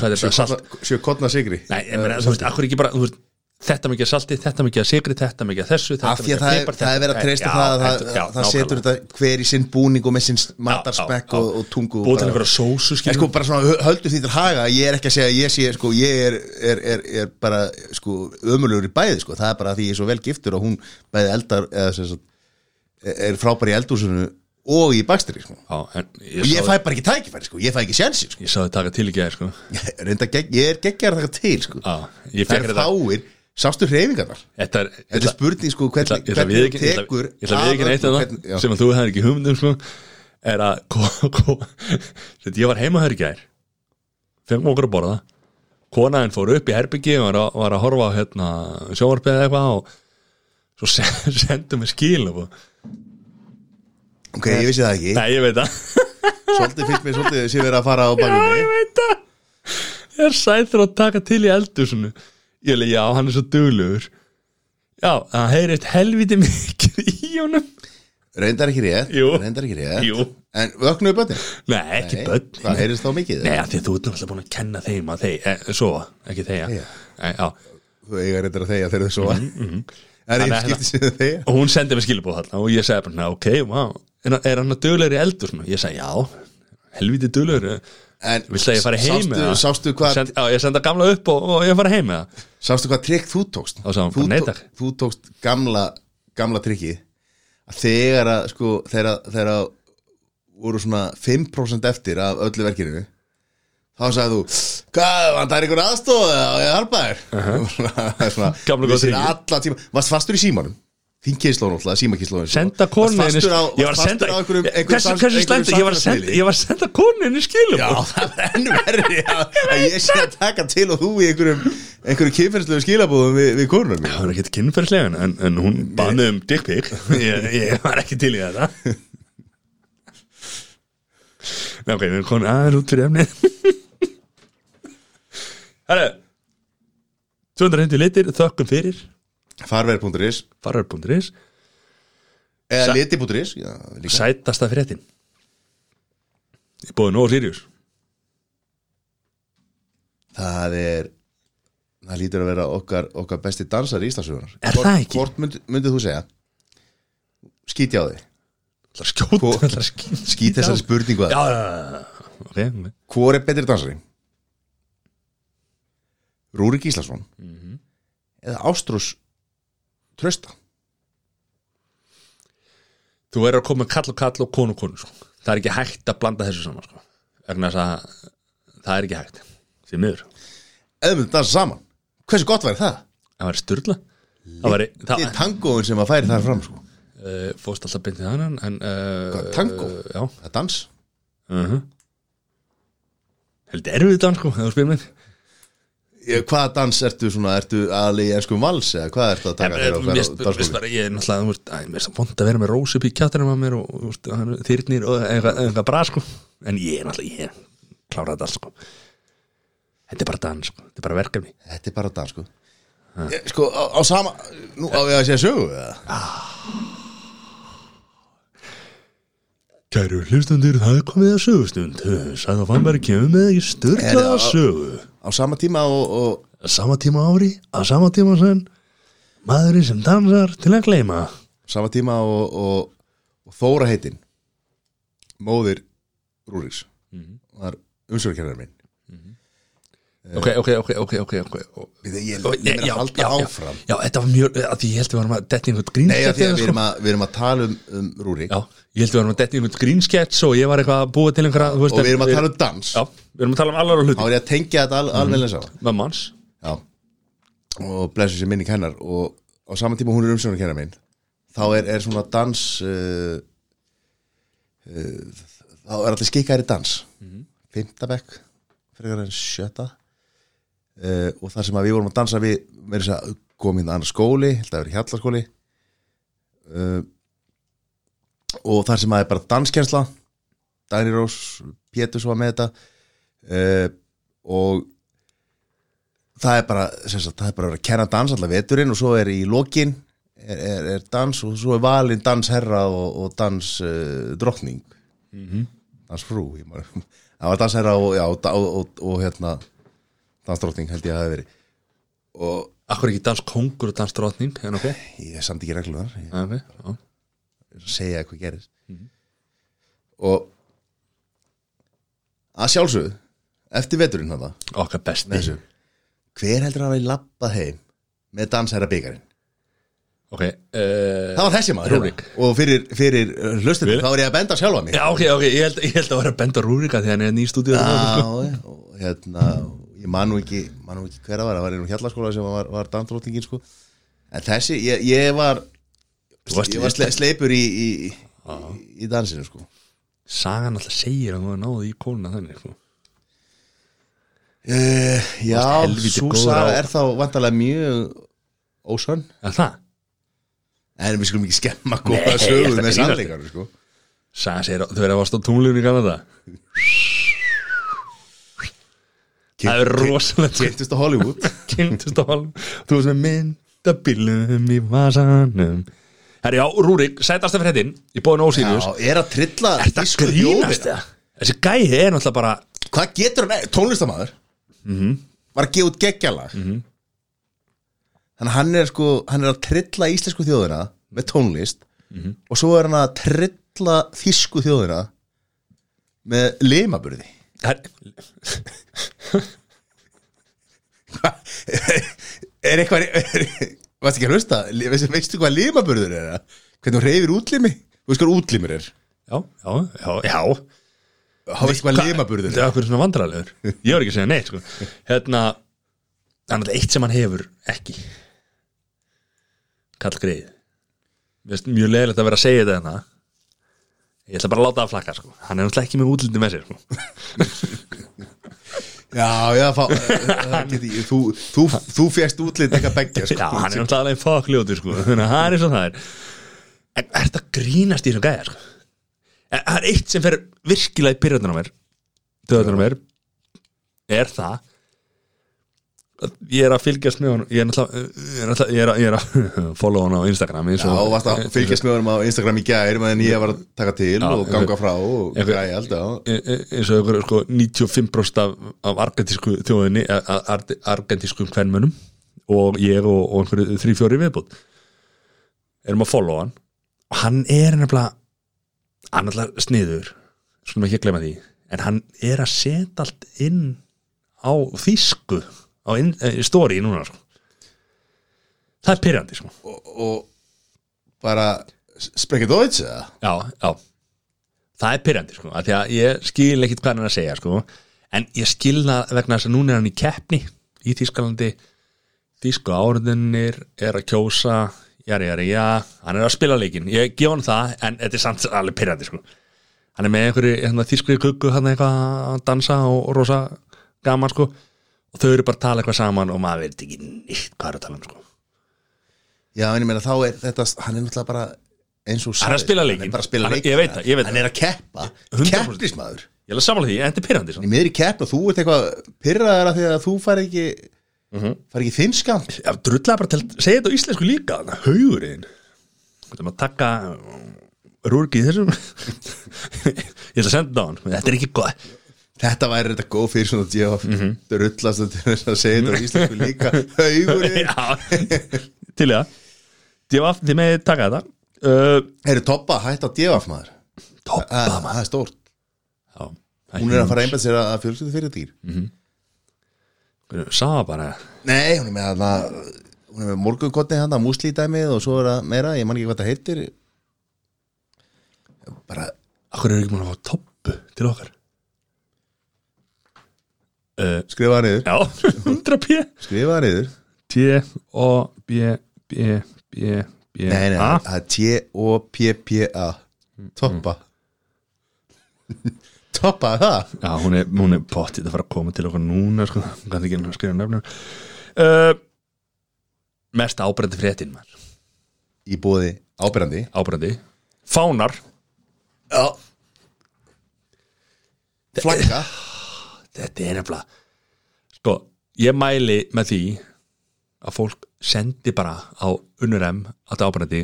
sjökotna sigri nei, þú veist, af hverju ekki bara, þú veist þetta mikið af salti, þetta mikið af sigri þetta mikið af þessu, þetta því að er, það er verið að treysta það að það, setur þetta hver í sinn búning og með sinn matarspekk og, og tungu búið til einhverja sósu En sko bara svona höldu því til haga ég er ekki að segja að ég sé sko ég er, er, er, er bara sko ömulugur í bæði sko. Það er bara því ég er svo vel giftur og hún bæði eldar eða sem sagt er frábær í eldúsinu og í bakstri sko. En ég, og ég fæ bara ekki tækifæri sko. Ég fæ ekki sjensi sko. Ég sá þið taka til í gæði sko. ég, ég er geggjar að taka til sko. Ég það er fáir sástu hreyfingarnar? Þetta er, þetta er spurning sko ég hvernig, ég ætla hvernig við ekki- ég ég neitt að já. það sem að þú hefði ekki hugmyndum sko, er að ko- ko- ég var heima hér í gær. Fengum okkur að borða. Konaðin fór upp í herbyggi og var að, var að horfa á hérna, sjónvarpið eða eitthvað og svo se- sendum við skil og ok, ég vissi það ekki. Nei, ég veit það. Svolítið fyrst mér svolítið sé verið að fara á bakið Já, ég veit það. Er sæður að taka til í eldusinu Ég leik, já, hann er svo duglegur. Já, það heyrist helviti mikið í honum. Reyndar ekki rétt Jú. reyndar ekki rétt. Jú. en vöknuðu bötin Nei, ekki börn hvað heyrist þá mikið Nei, af því að þú ert náttúrulega búin að kenna þeim að þeir, e, svo, ekki þeir Þegja. Nei, já. þú eiga reyndar að þegja þegar þau svo Mhm, er Þannig að skipti sér þegja. Og hún sendi mig skilabóð þarna og ég segi bara, "Nei, ok, wow Er, hann- er hann að duglegur í eldusinu? Ég segi, já, helviti duglegur en Viltu að ég fari heim með það? sástu hvað Send, Já, ég senda gamla upp og, og ég fari heim með það sástu hvað trikk þú tókst? Sagði hann þú, bara, "Nei, tó- takk." þú tókst gamla gamla trikki að þegar að sko þegar að- þegar að voru svona 5% eftir af öllu verkinu þá sagði þú hvað, vantar einhver aðstóð og ég harpa þér svona, Gamla góða trikkið. alla tíma, varst fastur í símanum Þín kynnslóðun alltaf, símakíslóðun Senda konunin Ég var að senda konunin í skilum. Já, það er ennverði að ég sé að taka til og þú í einhverjum, einhverjum kynferðslegu skilabúðum við, við konunum Já, það var ekkert kynferðslegan en, en hún bannuð um dickpík ég, ég var ekki til í þetta. Ná, ok, við erum konun aðeins út fyrir efni Hæru 250 litir, þökkum fyrir farverð.is farverð.is eða liti.is sætasta fréttin. Ég bóði nóg hlýrjus það er það lítur að vera okkar, okkar besti dansar í Íslandsfjóðunar er hvort, það ekki? hvort mynd, myndið þú segja? Skíti á þig. Skíti þessari spurningu að okay. hvort er betri dansari? Rúrik Íslandsson mm -hmm. eða Ástrós Trösta þú verður að koma með kall og kall og konu og konu sko. það er ekki hægt að blanda þessu saman sko. að það er ekki hægt því miður, Eða myndum dansa saman Hversu gott væri það? það væri styrla það Það það er tangóin sem að færi þar fram sko. uh, fóst alltaf beintið hann en uh, tangó? uh, Það er dans uh held erfið dans sko, spyrir mig Ég- Hvaða dans ertu svona, ertu aðli í enskum vals eða hvað ertu að taka þér á ferð á bara, ég er náttúrulega, mér er svo vond að vera með rós upp í kjáttanum að mér og, er þyrnir og eitthvað, bra, sko. En ég er náttúrulega, ég klára þetta, sko. Þetta er bara dans, sko, þetta er bara verkefni. Þetta er bara dans sko. Sko á, á sama Nú á ég að segja sögu eða? Kæru hlustundur, það er komið að sögustund. Sæða Fannberg kemur með Er störlaða það- sögu. Á sama tíma og, og sama tíma ári, á sama tíma sen maðurinn sem dansar til að gleyma. Sama tíma og, og, og Þóra heitin móðir Rúriks var umsverkjörðar minn. Ok, ok, ok, ok, ok, ok ég, Og- ég, já, að halda áfram. Já, þetta var mjög, að því ég held við varum að detti einhvern grínskett að að við sko. erum að, við erum að tala um, um Rúrik. Já, ég held við varum að detti einhvern grínskets og ég var eitthvað að búa til einhverja og við erum að tala um dans. Já, við erum að tala um allar og þá hluti er ég að tengja þetta al, alveg saman Mammans Já. Og blessu sér minning hennar. Og á sama tíma hún er umsjónarkennar minn þá er, er svona dans uh, uh, þá er allir skikkaðri dans. Mm -hmm. Fymtabekk sjötta uh, og þar sem að við vorum að dansa við þess að komið inn annar skóli held að vera hjallaskóli uh, og þar sem að er bara danskjensla Dagni Rós, Pétur svo með þetta. Uh, og það er bara sagt, það er bara að vera að kenna dans allar veturinn og svo er í lokin er, er, er dans og svo er valin dansherra og, og dans uh, drottning. Mhm. dansfrú það var dansherra og, já, og, og hérna dansdrottning held ég að það hafi verið. Og Akkur ekki dans kongur og dans drotning En ok, ég er samt ekki reglunar ég ok, já. Er að segja hvað gerist. Og að sjálfsögðu eftir veturinn þetta Okkar besti. þessu hver heldur að hafa labbað heim með dansherra byggarinn Ok, uh, Það var þessi maður Rúrik. hérna. Og fyrir, fyrir hlustum Við- þá er ég að benda sjálfa mig. Já, ok, ok, ég held, ég held að vera að benda Rúrika því hann er nýstúdíu Já, og hérna Ég man nú ekki, man nú ekki hver að var Það var einu hjallaskóla sem var, var dansdrótingin sko. En þessi, ég, ég var Þú varst Ég var sle, sleipur í, í, í, í dansinu sko. Sagan alltaf segir að hún náði í kóluna þannig sko. uh, Já, svo saga er þá vantarlega mjög ósönn Er það? En við skulum ekki skemma góða ég sögu ætla með sannleikar sko. Sagan segir þau verða að varst á tunglunni í Kanada Það er rosalegt. Kynntust á Hollywood. Kynntust á hálfum Þú veist með myndabílum í vasanum. Herri, já, Rúrik, sætast af fréttin Í bóðinu Ósírius Já, er að trilla Er það grínast? það? Þessi gæi er náttúrulega bara Hvað getur hann, tónlistamæður Mhm. Var að gefa út geggjalag Þannig að hann er sko Hann er að trilla íslensku þjóðina Með tónlist Mhm. Og svo er hann að trilla þýsku þjóðina Með limaburði Er eitthvað er, Varst ekki að hlusta? Veistu, hvað limaburður er það? Hvernig hún reyfir útlimi? Þú veist hvað útlimur er? Já, já, já, já. Veistu hvað limaburður Það er? Er okkur svona vandrarlegur Ég var ekki að segja neitt sko. Hérna Það er eitt sem hann hefur ekki. Kall greið mjög leiðilegt að vera að segja þetta hérna Ég ætla bara að láta það flakka sko. Hann er náttúrulega ekki með útlindi með sér sko. Já, já, fá, það geti, þú, þú, þú fjast útlit eitthvað beggja sko. Já, hann er náttúrulega alveg fokkljótur sko. Þannig að það er og það er En er þetta grínast í þessum gæja sko? En það er eitt sem fer virkilega í pyrröndunum mér Döðunum mér Er það að Ég er að fylgjast með hann Ég er náttúrulega Ég er, náttúrulega- ég er, að, ég er að follow hann á Instagram Já, og varst að fylgjast með honum á Instagram í gær meðan ég var að taka til Já, og ganga frá og græja alltaf e- e- eins og ykkur sko 95% af, af argentísku þjóðinni ar- argentískum kvennmönnum og ég og, og einhverju þrý fjóri viðbútt erum að follow hann. Og hann er nefnilega hann alltaf sniður skulum ekki að glemma því en hann er að setja allt inn á þýsku á inn, e, story núna sko. það er pyrrandi sko. og, og bara Sprekkið Deutsch eða? já, já. Það er pyrrandi sko, af því að ég skil ekkit hvað hann er að segja sko, en ég skil það vegna þess að núna er hann í keppni í Þýskalandi. Þýsku áriðunir er að kjósa jari, jari, já, hann er að spila leikin ég gef hann það, en þetta er samt alveg pyrrandi sko, hann er með einhverju hérna, þýskri kukku, hann eitthvað að dansa og, og rosa gaman sko og þau eru bara að tala eitthvað saman og maður veit ekki nýtt hvað er að tala um sko. Já, en ég meina þá er þetta Hann er náttúrulega bara eins og Hann er að spila Hann leikinn. er bara að spila Hann- leikinn. ég veit það, ég veit Hann það. er að keppa. 100%. Keppnismadur ég er að samála því, en þetta er pyrrandi Í miðri keppna, þú ert eitthvað pyrraðar af því að þú fær ekki Mhm. fær ekki þinn skamt Já, drullega bara til að segja þetta á íslensku líka þannig að haugurinn. Þetta maður að taka rúrki í þessum. Ég ætla að senda þetta á hann. Þetta er ekki góð Þetta væri þetta góð fyrir svona djáf mm -hmm. Drullast til þess að segja þetta á íslensku líka. Haugurinn. Já, til það. Djöfaf, þið með taka þetta. Uh, Eru toppa hætt á djáf maður? Toppa Það það er stórt. Já, Hún er að fara að einbæða sér að að fjölskyldu fyrir dýr. Sá bara Nei, hún er með hana Hún er með morgunkotni hann að músli dæmið og svo er það meira, ég man ekki hvað það heitir. Bara Akkur er ekki múin að fá toppu til okkar uh, skrifa það niður. Já, 100 p. Skrifa það niður T-O-B-B-B-B Nei, nei, A? það er T-O-P-P-A. Toppa Toppa, er það? Já, hún er, hún er pottið að fara að koma til okkur núna sko, hún kann ekki skrifa nefnum uh, Mest ábrendi fréttin maður. Í bóði ábyrrandi Ábrendi Fánar. Já. Flagga Þetta er nefnilega Sko, ég mæli með því að fólk sendi bara á unnur M að þetta ábrendi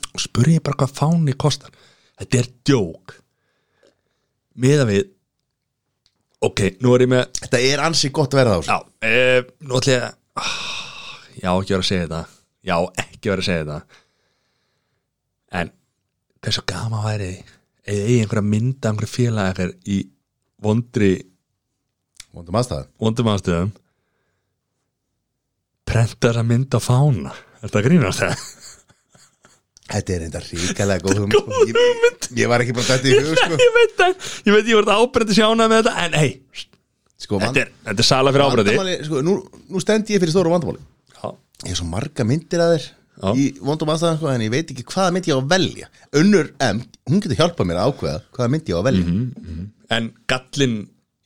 og spurði bara hvað fáni kostar. Þetta er djók. Miða við Ok, nú er ég með Þetta er ansi gott verða á Já, e, nú ætla ég að ah, Já, ekki vera að segja þetta. Já, ekki vera að segja þetta. En Hversu gaman væri eða eigi einhverja mynda einhverja félag ekkert í vondri Vondum aðstæðum. Vondum aðstöðum prenta þessa mynd á fána Þetta grínast það Þetta er enda ríkalega góð hugmynd, ég, ég var ekki bara þetta í hug sko. Ég veit það, ég veit ég voru ábrendi sjánað með þetta en hei, Sko, þetta er, þetta er sala fyrir vandamáli, sko, nú, nú stend ég fyrir stóru vandamáli. Já, Ég er svo marga myndir að þér Já. í vondum aðstæðum sko, en ég veit ekki hvaða mynd ég á að velja. Önnur M, hún getur hjálpað mér að ákveða hvaða mynd ég á að velja. Mhm. En gallin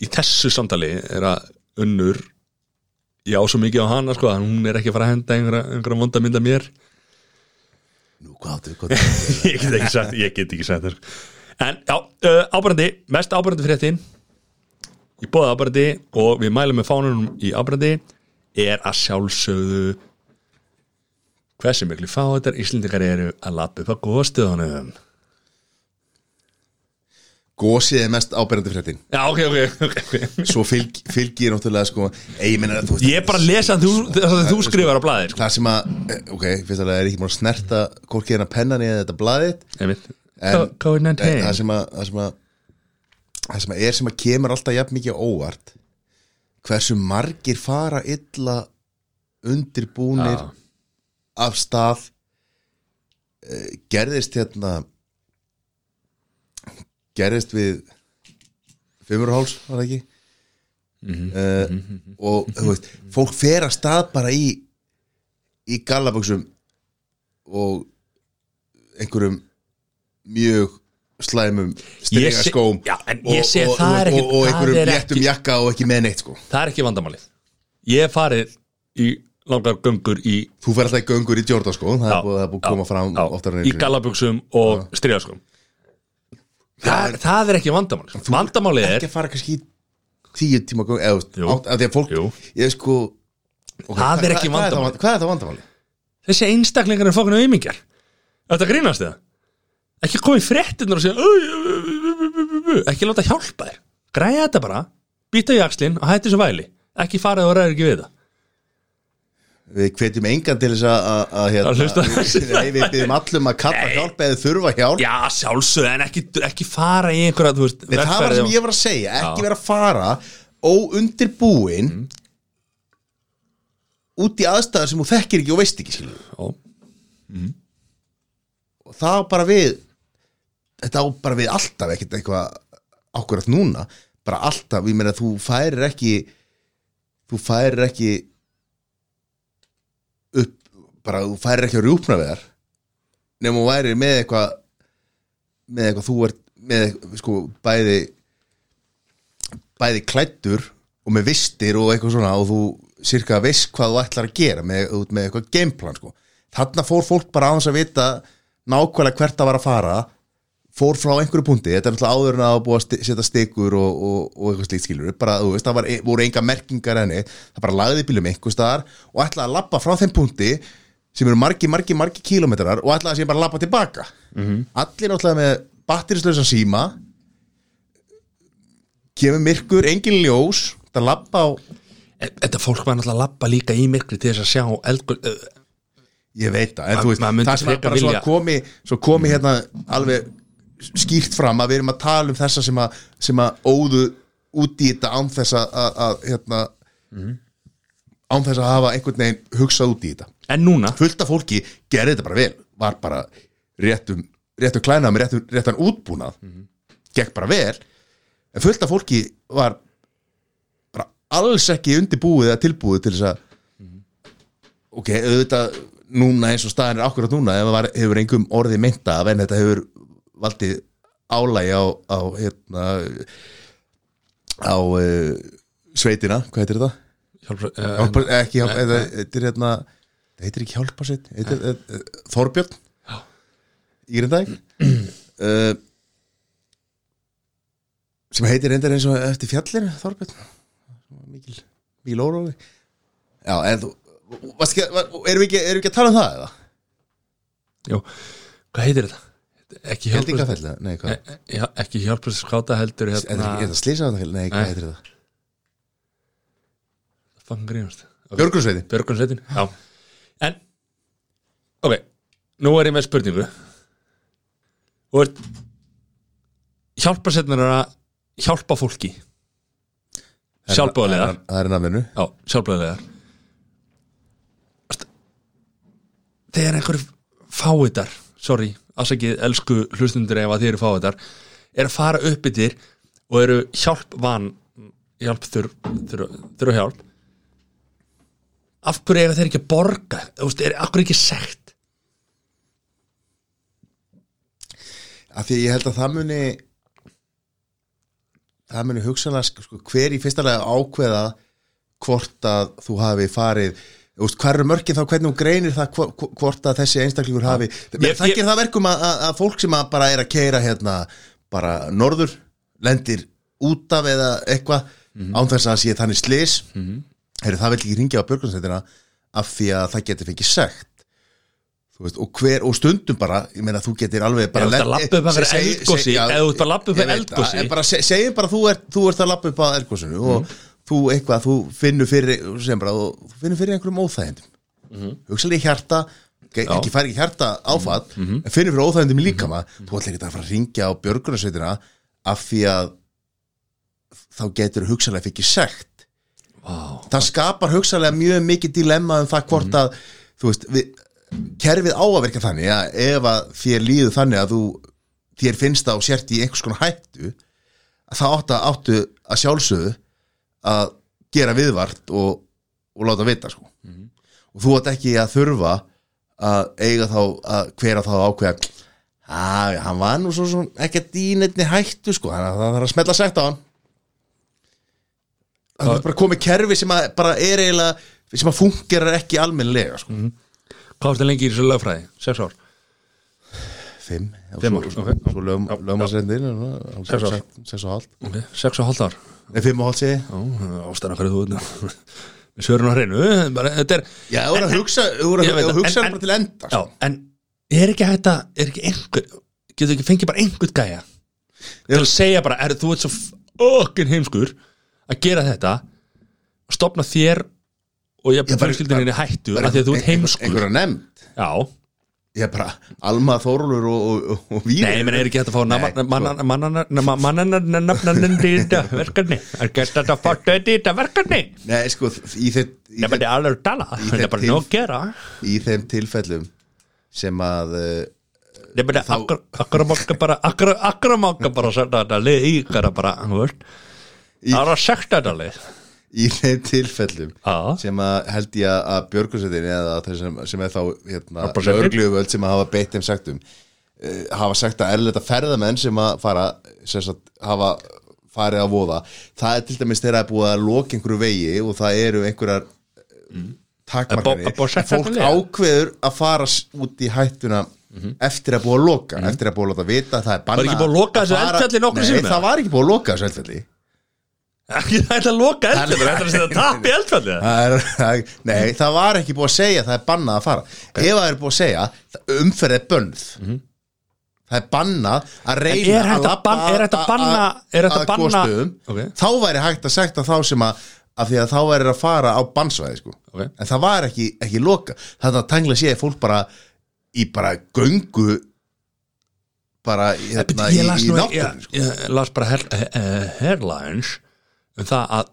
í þessu samtali er að unnur já svo mikið á hana sko að hún er ekki að fara að henda einhverja, einhverja vonda mynda mér. Nú, hvað áttu við ég get ekki sagt, ég get ekki sagt sko. en já, uh, ábærandi mest ábærandi fréttin í bóða ábærandi og við mælum með fánunum í ábærandi er að sjálfsögðu hversu miklu fáðar Íslendingar eru að lappa upp á góðstöðunum Gósið er mest áberandi fréttin já, ok, ok, ok, okay. Svo fylg, fylgir náttúrulega sko, ei, ég meina, þú veist, ég er bara að lesa það þú, það sem þú skrifar á blaðir sko. Það sem að, eh, ok, fyrst alveg er ekki múin að snerta hvorki hérna pennan í þetta blaðið. En- Co- COVID-19 En það sem að það sem að, það sem að er sem að kemur alltaf jafn mikið á óvart hversu margir fara illa undirbúnir Já. af stað uh, gerðist hérna gerðist við fimmurháls, var það ekki? Uh, og þú veist fólk fer að stað bara í í gallaböksum og einhverjum mjög slæmum en og, og, og, og, einhverjum er léttum jakka og ekki með neitt sko. Það er ekki vandamálið. Ég farið í langar göngur í þú fer alltaf í göngur í sko. Það er búið, að koma fram í gallabuxum og stríðaskum það, það er ekki vandamálið vandamálið er ekki að fara kannski í tíu tíma göng eða, átt- af því að fólk Jú. ég sko okay, Það er ekki hvað- hvað vandamál. það- hvað er það vandamáli? þessi einstaklingar er fokkinu auðmingjar. Þetta grínast það ekki komið fréttinur og segja ekki láta hjálpa þér. Græja þetta bara, býta í axlinn og hætti svo væli. Ekki farið og ræður ekki við það við hvetjum engan til þess að, hérna, við byrjum allum að kalla hjálp eða þurfa hjálp já, sjálfsög, en ekki, ekki fara í einhverja, veist, það var sem ég var að segja, ekki Já. Vera að fara óundirbúin út í aðstæðar sem þú þekkir ekki og veist ekki. Já. og það bara við þetta á bara við alltaf ekkert eitthvað ákvörðat núna bara alltaf, ég meina þú færir ekki þú færir ekki bara þú færir ekki að rjúpna við þar nema þú væri með eitthvað með eitthvað þú ert með eitthvað, sko bæði bæði klættur og með vistir og eitthvað svona og þú cirka veist hvað þú ætlar að gera með, með eitthvað gameplan sko. Þarna fór fólk bara þess að vita nákvæmlega hvert það var að fara fór frá einhverju punkti, þetta er náttúrulega áður en að búið að setja stikur og, og, og eitthvað slíkt skilur bara, þú veist, það var, voru enga merkingar henni. Það bara lagði bílum einhver staðar og ætlaði að lappa frá þeim punkti sem eru margi, margi, margi kílómetrar og ætlaði að sé bara að lappa tilbaka -hmm. allir náttúrulega með batterislösa síma kemur myrkur, engin ljós það lappa á, En Þetta fólk var náttúrulega að labba líka í myrkri til þess að sjá eldgur uh, ég veit það en þú veist, það sem bara svo komi svo komi hérna alveg skýrt fram að við erum að tala um þessa sem að, sem að óðu út í þetta án þess að, að, að hérna, Mhm. Án þess að hafa einhvern veginn hugsað út í þetta En núna fullt af fólki gerði þetta bara vel var bara réttum réttum klænað með réttum, réttan útbúnað gekk bara vel en fullt af fólki var bara alls ekki undirbúið eða tilbúið til þess að ok, auðvitað núna eins og staðan er akkurat núna ef það hefur einhverjum orði mynda af en þetta hefur valdið álægi á, á hérna á uh, sveitina, hvað heitir þetta? Hjálpa, uh, Hjálpa, ekki hjálpa, Nei, þetta þetta er hérna það heitir ekki hjálpa sitt heitir, uh, uh, Þorbjörn? Írindæk uh, sem heitir reyndar eins og eftir fjallinu Þorbjörn. Mikil, mikil órófi já, en þú erum, við ekki, við ekki að tala um það eða? Jó, hvað heitir þetta? Ekki hjálpa Heldingafelli, nei, hvað? Já, ekki hjálpa skáta heldur Er hérna ekki þetta slýsaðan Nei, hvað heitir það? Fann grínast. Björgunsveitin Björgunsveitin Já. En Ok, nú er ég með spurningu. Og er Hjálpa setnar að hjálpa fólki. Sjálfbóðlega Það er nafninu. Já, sjálfbóðlega Þegar einhver fáiðar Sorry, afsakið elsku hlustundur ef að þið eru fáiðar Er að fara upp yfir Og eru hjálp van Hjálp þurr, þurr, þurr hjálp Af hverju eiga þeir ekki að borga? Þú veist, er akkur ekki sekt? Af því ég held að það muni það muni hugsanlega sko, sko, hver í fyrsta lega ákveða hvort að þú hafi farið veist, hvað eru mörkin þá hvernig hún greinir það hvo- hvo- hvort að þessi einstaklingur hafi það ég- gerir það verkum að, að, að fólk sem að bara er að keira hérna bara norður lendir út af eða eitthvað án þess að sé þannig slis mm -hmm. Það vil ekki ringja á björgunsveitina af því að það getur fengið sekt. Þú veist, og, hver, og stundum bara, ég meina þú getur alveg bara Ef þú ert að labba upp að vera já, ef þú ert að labba upp að bara se- segjum bara þú ert, þú ert að lappa upp að eldgosinu og þú eitthvað, þú finnur fyrir sem bara, þú finnur fyrir einhverjum óþægindum. Mm hugsaði hjarta ekki færi ekki hjarta áfall en finnur fyrir óþægindum í líkama. þú ætlar ekki að fara að ringja á björgunarsveitina af því að þá getur hugsaðlega fikk sekt Vá, það skapar hugsaðlega mjög mikið dilemma um það hvort að þú veist, við, kerfið á að verka þannig að ef að þér líður þannig að þú þér finnst það og sért í einhvers konar hættu að það áttu, áttu að sjálfsögðu að gera viðvart og, og láta vita sko. og þú átt ekki að þurfa að eiga þá að hvera þá að ákveða að hann var nú svo, svo ekkert í neittni hættu sko, þannig að það þarf að smetla sett á hann það er bara komið kerfi sem að bara er eiginlega sem að fungerar ekki almennilega sko. hvað varstu lengi í þessu lögfræði? Sex ár? fimm, já, Fimm svo, ár, svo, ok. svo lögum, lögmarsrendir Sex ár. sex og hálft Ok, sex og hálft ár nei, fimm og hálft segi. Já, ástæðan hverju þú ert Við svörum á hreinu bara, Þetta er já, þú voru að hugsa þú voru veit að hugsa bara til enda Já, sko. en er ekki hægt að Er ekki einhver Getur ekki fengið bara einhvern gæja Til að segja bara Er þú ert svo okkur heimskur Að gera þetta Stopna þér Og ég í hættu Bara Af því að þú ert heimskur einhverja nefnd Já ég er bara Alma Þórólur og, og, og, Víri Nei, menn er ekki hægt að fá Nei, sko. mannanarnafnandi verkefni er ekki hægt að fá þetta verkefni nei, sko, í þeim, í, Það er alveg að tala í Það er bara nóg að gera í þeim tilfellum sem að uh, Nei, meni, akkar, akkar mokka bara akkar, akkar mokka bara setja þetta í ykkar bara, þú veist það er að sekta þetta lið í þeim tilfellum Já. sem að held ég að- að björgursveitin eða sem, sem er þá hérna, örgljöföld sem hafa beitt þeim sagtum uh, hafa sagt að erleta ferðamenn sem að fara sem sagt, hafa farið að voða. Það er til dæmis þeirra að búið að loka einhverju vegi og það eru einhverjar mm. Að að búið að setja fólk ákveður að fara út í hættuna eftir að búið að loka eftir að búið að láta vita að það er banna. Var ekki búið að loka þessu eldfjalli nokkrum Nei, sinnum, það var ekki búið að loka þessu eldfjalli það ætla að loka eldfjallir það ætla að setja tap í er, það, nei, það var ekki búið að segja að það er bannað að fara Ef það er búið að segja umferð er bönnuð Það er bannað að reyna er að er hægt að banna- er hægt að banna- gosstöðum. Ok. Þá væri hægt að segja þá sem að af því að þá væri að fara á bannsvæði sko. Ok. en það var ekki, ekki loka þannig að tengla sé fólk bara í bara göngu bara hérna, í, náttúrun ég, sko. ég las bara her, uh, headlines um það að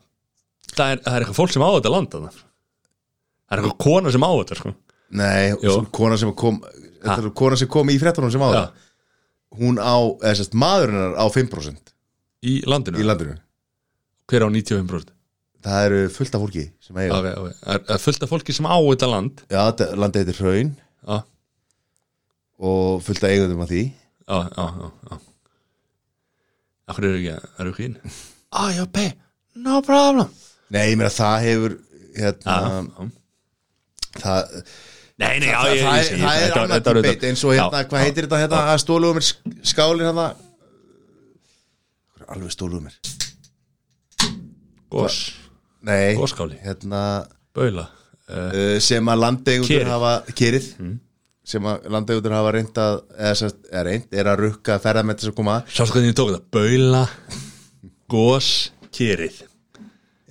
það er, það er eitthvað fólk sem á þetta land þarna. það er eitthvað kona sem á þetta sko. Nei, kona sem kom þetta er kona sem kom í fréttunum sem á það hún á, eða sérst, maðurinn á 5% í landinu, í landinu. Hver á 95% það eru fullt af fólki sem eiga. Okay, okay. Er, er fullt af fólki sem á þetta land? Já, þetta- landið heitir Hraun. Já, og fullt af eigundum af því. Já, já, já. Akkur eru ekki, eru ekki inn ah, já, pay, no problem. Nei, ég meina það hefur hérna, já, já. það, Nei, nei, já, það, ég, ég, er- það er annað debate eins og hérna, hvað heitir þetta hérna, að stólu um mér skálin hérna? Alveg stólu um mér Gós, nei, góskáli, hérna baula. uh, uh, sem að Kerið. hafa kerið. Sem að landeigundur hafa reynd að eða, sest, er reynd, er að rukka ferðarmætti sem koma. Sástu hvernig ég tók þetta, baula Gós, kýrið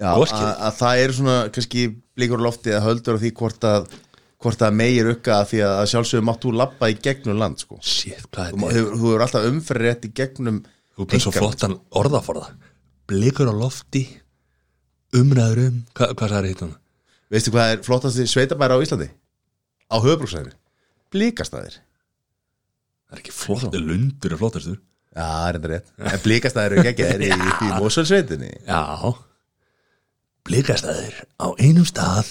að, að það eru svona kannski blíkur á lofti að höldur á því hvort að hvort að meir rukka að því að, sjálfsögum mátt þú labba í gegnum land sko. Shit, þú þú hefur alltaf umferð rétt í gegnum Þú er svo flottan orðaforða Blikur á lofti Umræður um, hvað, hvað sagði hittan? veistu hvað er flottasti sveitabæra á Íslandi? Á höfbruksæðinu blíkastæðir Það er ekki flott, lundur er flottastur já, það er enda rétt. En blíkastæðir eru ekki í, í Mosfellsveitinni Já. Blikastæðir á einum stað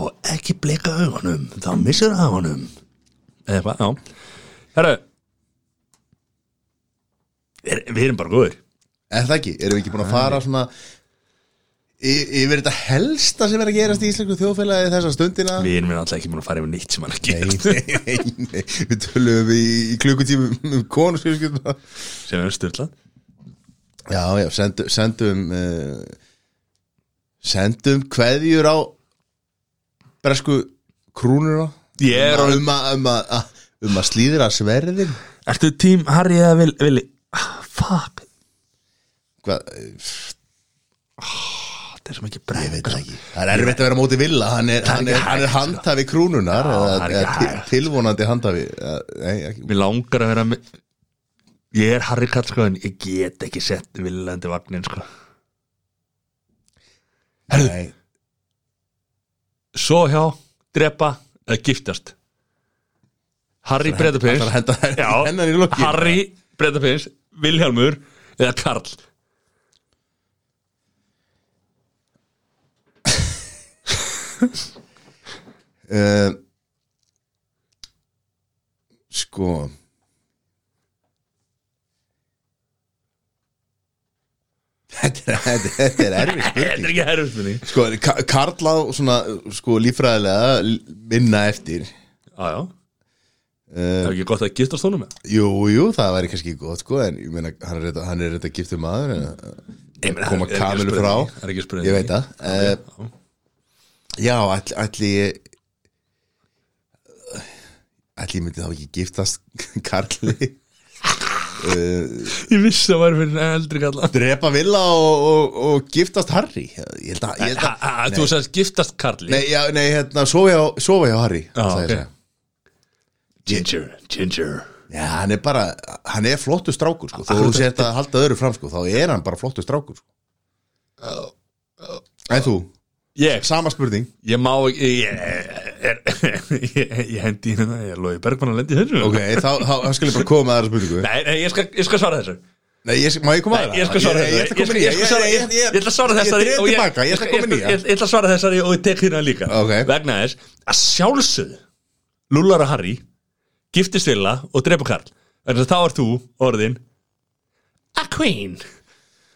og ekki blika augunum þá missur augunum eða hvað, já. Herru. Er, Við erum bara góður er það ekki, erum við ekki búin að fara svona yfir þetta helsta sem er að gerast í íslensku þjóðfélagi þessa stundina. Við erum alltaf ekki búin að fara yfir neitt sem hann að Nei, gera. Nei, nei, nei, við tölum í, í klukkutímum um konusfjölskylduna. Sem er styrlað Já, já, sendum sendum, uh, sendum kveðjur á bresku krúnuna. Ég er um, um, að- um, um að slíðra sverðin. Ertu tím Harry eða vil, Vili? Ah, fuck. Hvað, eh, Það er ég veit brekka það ekki. Það er erfitt að vera á móti villa. Hann er, hann er, hann er sko. handhafi krúnunar er ekki til, tilvonandi handhafi Mér langar að vera Ég er Harry Kall sko en ég get ekki sett villandi vagnin sko. Nei, Svo hjá, drepa eða giftast. Harry Bredapins ætlar að henda Já, hennan í lokin. Harry Bredapins Vilhjálmur eða Karl uh, Sko. Þetta er, þetta, þetta er erfið Þetta spurning er ekki herfusminni Sko, Ka- Karl á svona sko líffræðilega l- minna eftir. Já, já, uh, það er ekki gott að giftast honum með Jú, jú, það væri kannski gott sko en ég meina, hann er reynda, er giftur maður en koma spurning. frá. Það er ekki spurning. Ég veit það. Uh, Já, ætli, ætli ég ég myndi þá ekki giftast Karli. Uh, Ég vissi að væri fyrir eldri kalla. Drepa Villa og, og, og giftast Harry. Ég held að, ég held að Ha- ha- Þú sagðist giftast Karli. Nei, já, nei, hérna, sofa hjá, sofa hjá Harry Já, sagði ég ok. segja. Ginger, Ginger. Já, hann er bara, hann er flottur strákur sko. Þó þú sér að halda öðru fram sko, Þá er hann bara flottur strákur sko. En þú, Ég, sama spurning. Ég má ekki ég, er, ég, ég hendi hérna Ég loði Bergmann að lendi þessu. Ok, þá, þá, þá skal ég bara koma að það spurningu. Nei, nei ég, skal, ég skal svara þessu. Nei, ég, má ég koma að það? ég skal svara Ég, ég, ég, Ég ég ég- ég ætla að svara þessari Ég og dref tilbaka, ég ég- ég- ég ætla að svara þessari og ég tek hérna líka. Ok. Vegna þess að sjálfsögðu Lullar og Harry Giftist Villa og drepa Karl. Þannig að þá er þú orðin A queen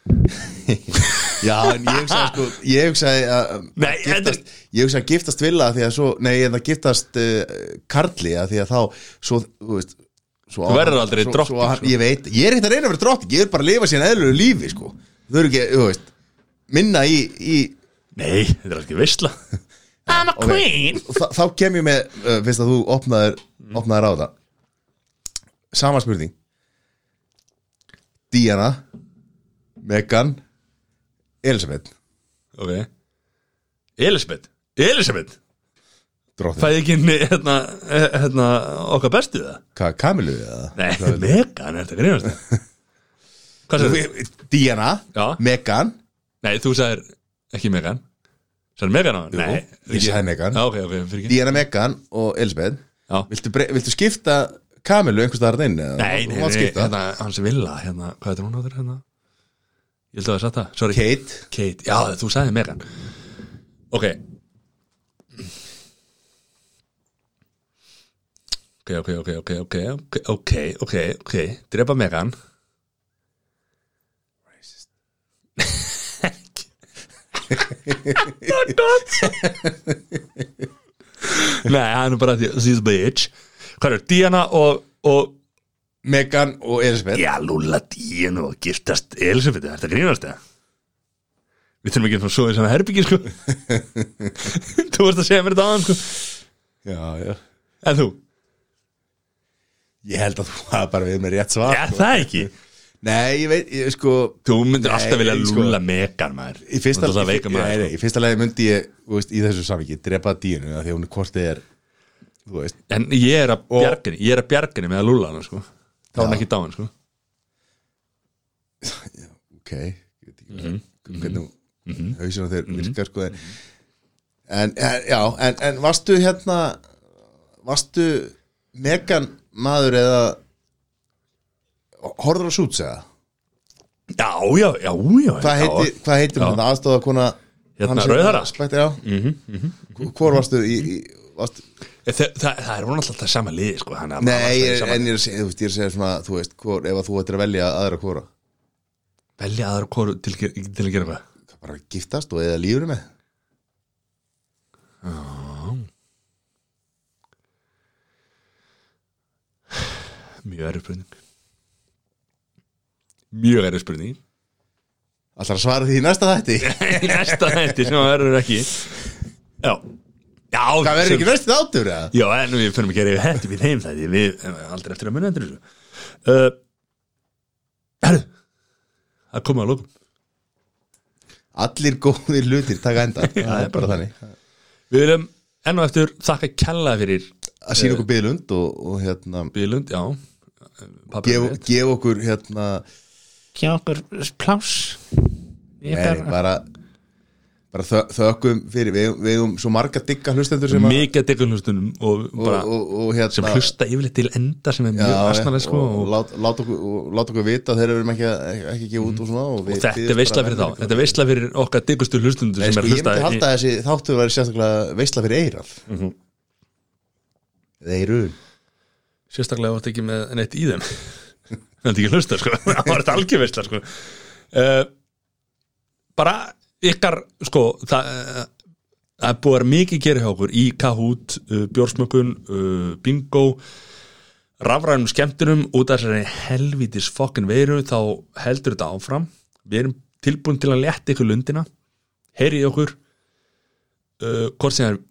Já, en ég hugsaði sko Ég hugsaði að Nei, giftast, Ég hugsaði að giftast villa því að svo Nei, en að giftast uh, Karli að því að þá Svo, þú veist svo Þú verður aldrei svo- drottning, svo hann- sko. Ég veit, ég er ekkert að reyna að vera drottning Ég er bara að lifa síðan eðlulegu lífi, sko. Þau eru ekki, þú veist Minna í, í Nei, þetta er ekki veistla I'm a queen. Þa, Þá kem ég með, uh, fyrst að þú opnaðir Opnaðir á það. Sama spurning. Diana Megan Elisabeth Ok Elisabeth Elisabeth Drottning Fæði ekki inn í, hérna, hérna okkar bestu það? Hvað, Kamilu eða? Nei, Megan, er þetta grínast það? Hvað sagði Diana. Megan Nei, þú sagðir ekki Megan Sagðir Megan á hann? Nei ég sagði Megan. Já, ok, ok, fyrir ekki Diana, Megan og Elisabeth Já viltu, viltu skipta Kamilu einhvers staðar inn? Nei, nei, nei, skipta. hérna, hans Villa, hérna, hvað er hún áttur hérna? Ég held að það satt það, sorry. Kate. Kate, já, þú sagði Megan. Ok. Ok, ok, ok, ok, ok, ok, ok, ok, ok, drepa Megan. Nei, hann er bara því, this bitch. Hvað er, Diana og, og Megan og Elisabeth Já, Lúla Diana og giftast Elisabeth, þetta grínast það Við þurfum ekki að svo í saman herbyggi, sko. Þú vorst að segja mér þetta aðan, sko. Já, já. En þú? Ég held að þú hafa bara við með rétt svar Já, sko. það ekki. Nei, ég veit, ég, sko. Þú myndir Nei, alltaf vilja sko, lúla megan, maður. Í fyrsta, í fyrsta lagi myndi ég þú veist, í þessu samviki drepa Dínu af því að hún er kortið er þú veist, sko. En ég er að Og- bjarginni, ég er að bjarginni með að lúla hana, sko Þá er hann Já. ekki dáin, sko ok ég veit ekki Mhm. hvernig mm -hmm. hausinu þeir virkar sko en, en, en já, en, en varstu hérna varstu Megan maður eða horður á Suits eða? Já, já, já, já Hvað já. heitir, hvað heitir Já. hún aðstofa kona Hérna, rauðhærða? Spektir, já mm -hmm, Hvor varstu í, í varstu, Það, það, það er hún alltaf það sama liði, sko Nei, alltaf ég, sama- en ég er að segja, þú veist, ég er að segja svona þú veist, hvor, ef þú ættir að velja aðra hvora. Velja aðra kóru til, til að gera hvað? Bara giftast og eða lífur með. Mjög erfið spurning. Mjög erfið spurning. Alltaf svara því í næsta þætti? Í næsta hætti sem það verður ekki. Já Já, Hvað verður sem- ekki næstu þáttur eða? Já, en við fyrir að gera yfir hætti við þeim þætti Við eh, aldrei eftir að munna endur þessu. Uh, Herru Það komið að lókum Allir góðir hlutir taka enda. Það er bara þannig. Við viljum enn og eftir þakka kella fyrir Að sína okkur byðlund og, og hérna Bílund, já. Gef, gef okkur hérna Gjá okkur plás nei, bara bara bara þö, þökkum fyrir við, við eigum svo marga digga hlustendur sem, að- Mikið diggunhlustunum og, og, bara, og, og hérna sem hlusta yfirleitt til enda sem er Já, mjög ja, asnalega sko og, og, og lát, okkur, og lát okkur vita þegar við erum ekki, að- ekki, ekki, út og svona og, við og þetta er veistla fyrir þá. velvirðingar. Þetta er veistla fyrir okkar diggustu hlustundur Nei, sem sko, er ég hlusta myndi halda að þessi þáttu væri sérstaklega veistla fyrir eirað Mhm. eða eirun sérstaklega varst ekki með neitt í þeim. Það er ekki hlusta sko. Það var þetta algjör veistla sko. Uh, bara ykkar sko það er búið að vera mikið gera hjá okkur í Kahoot, uh, bjórsmökkun uh, bingo rafrænum skemmtunum út af þessari helvítis fokkin veiru þá heldur þetta áfram. Við erum tilbúin til að leta ykkur lundina heyrið okkur uh, hvort sem er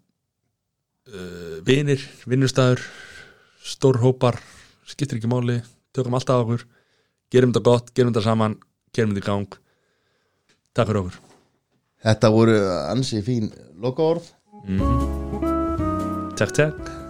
vinir, vinnustæður stórhópar skiptir ekki máli, tökum allt af okkur gerum þetta gott, gerum þetta saman gerum þetta í gang. Takk fyrir okkur Þetta voru ansi fín lokaorð. Takk takk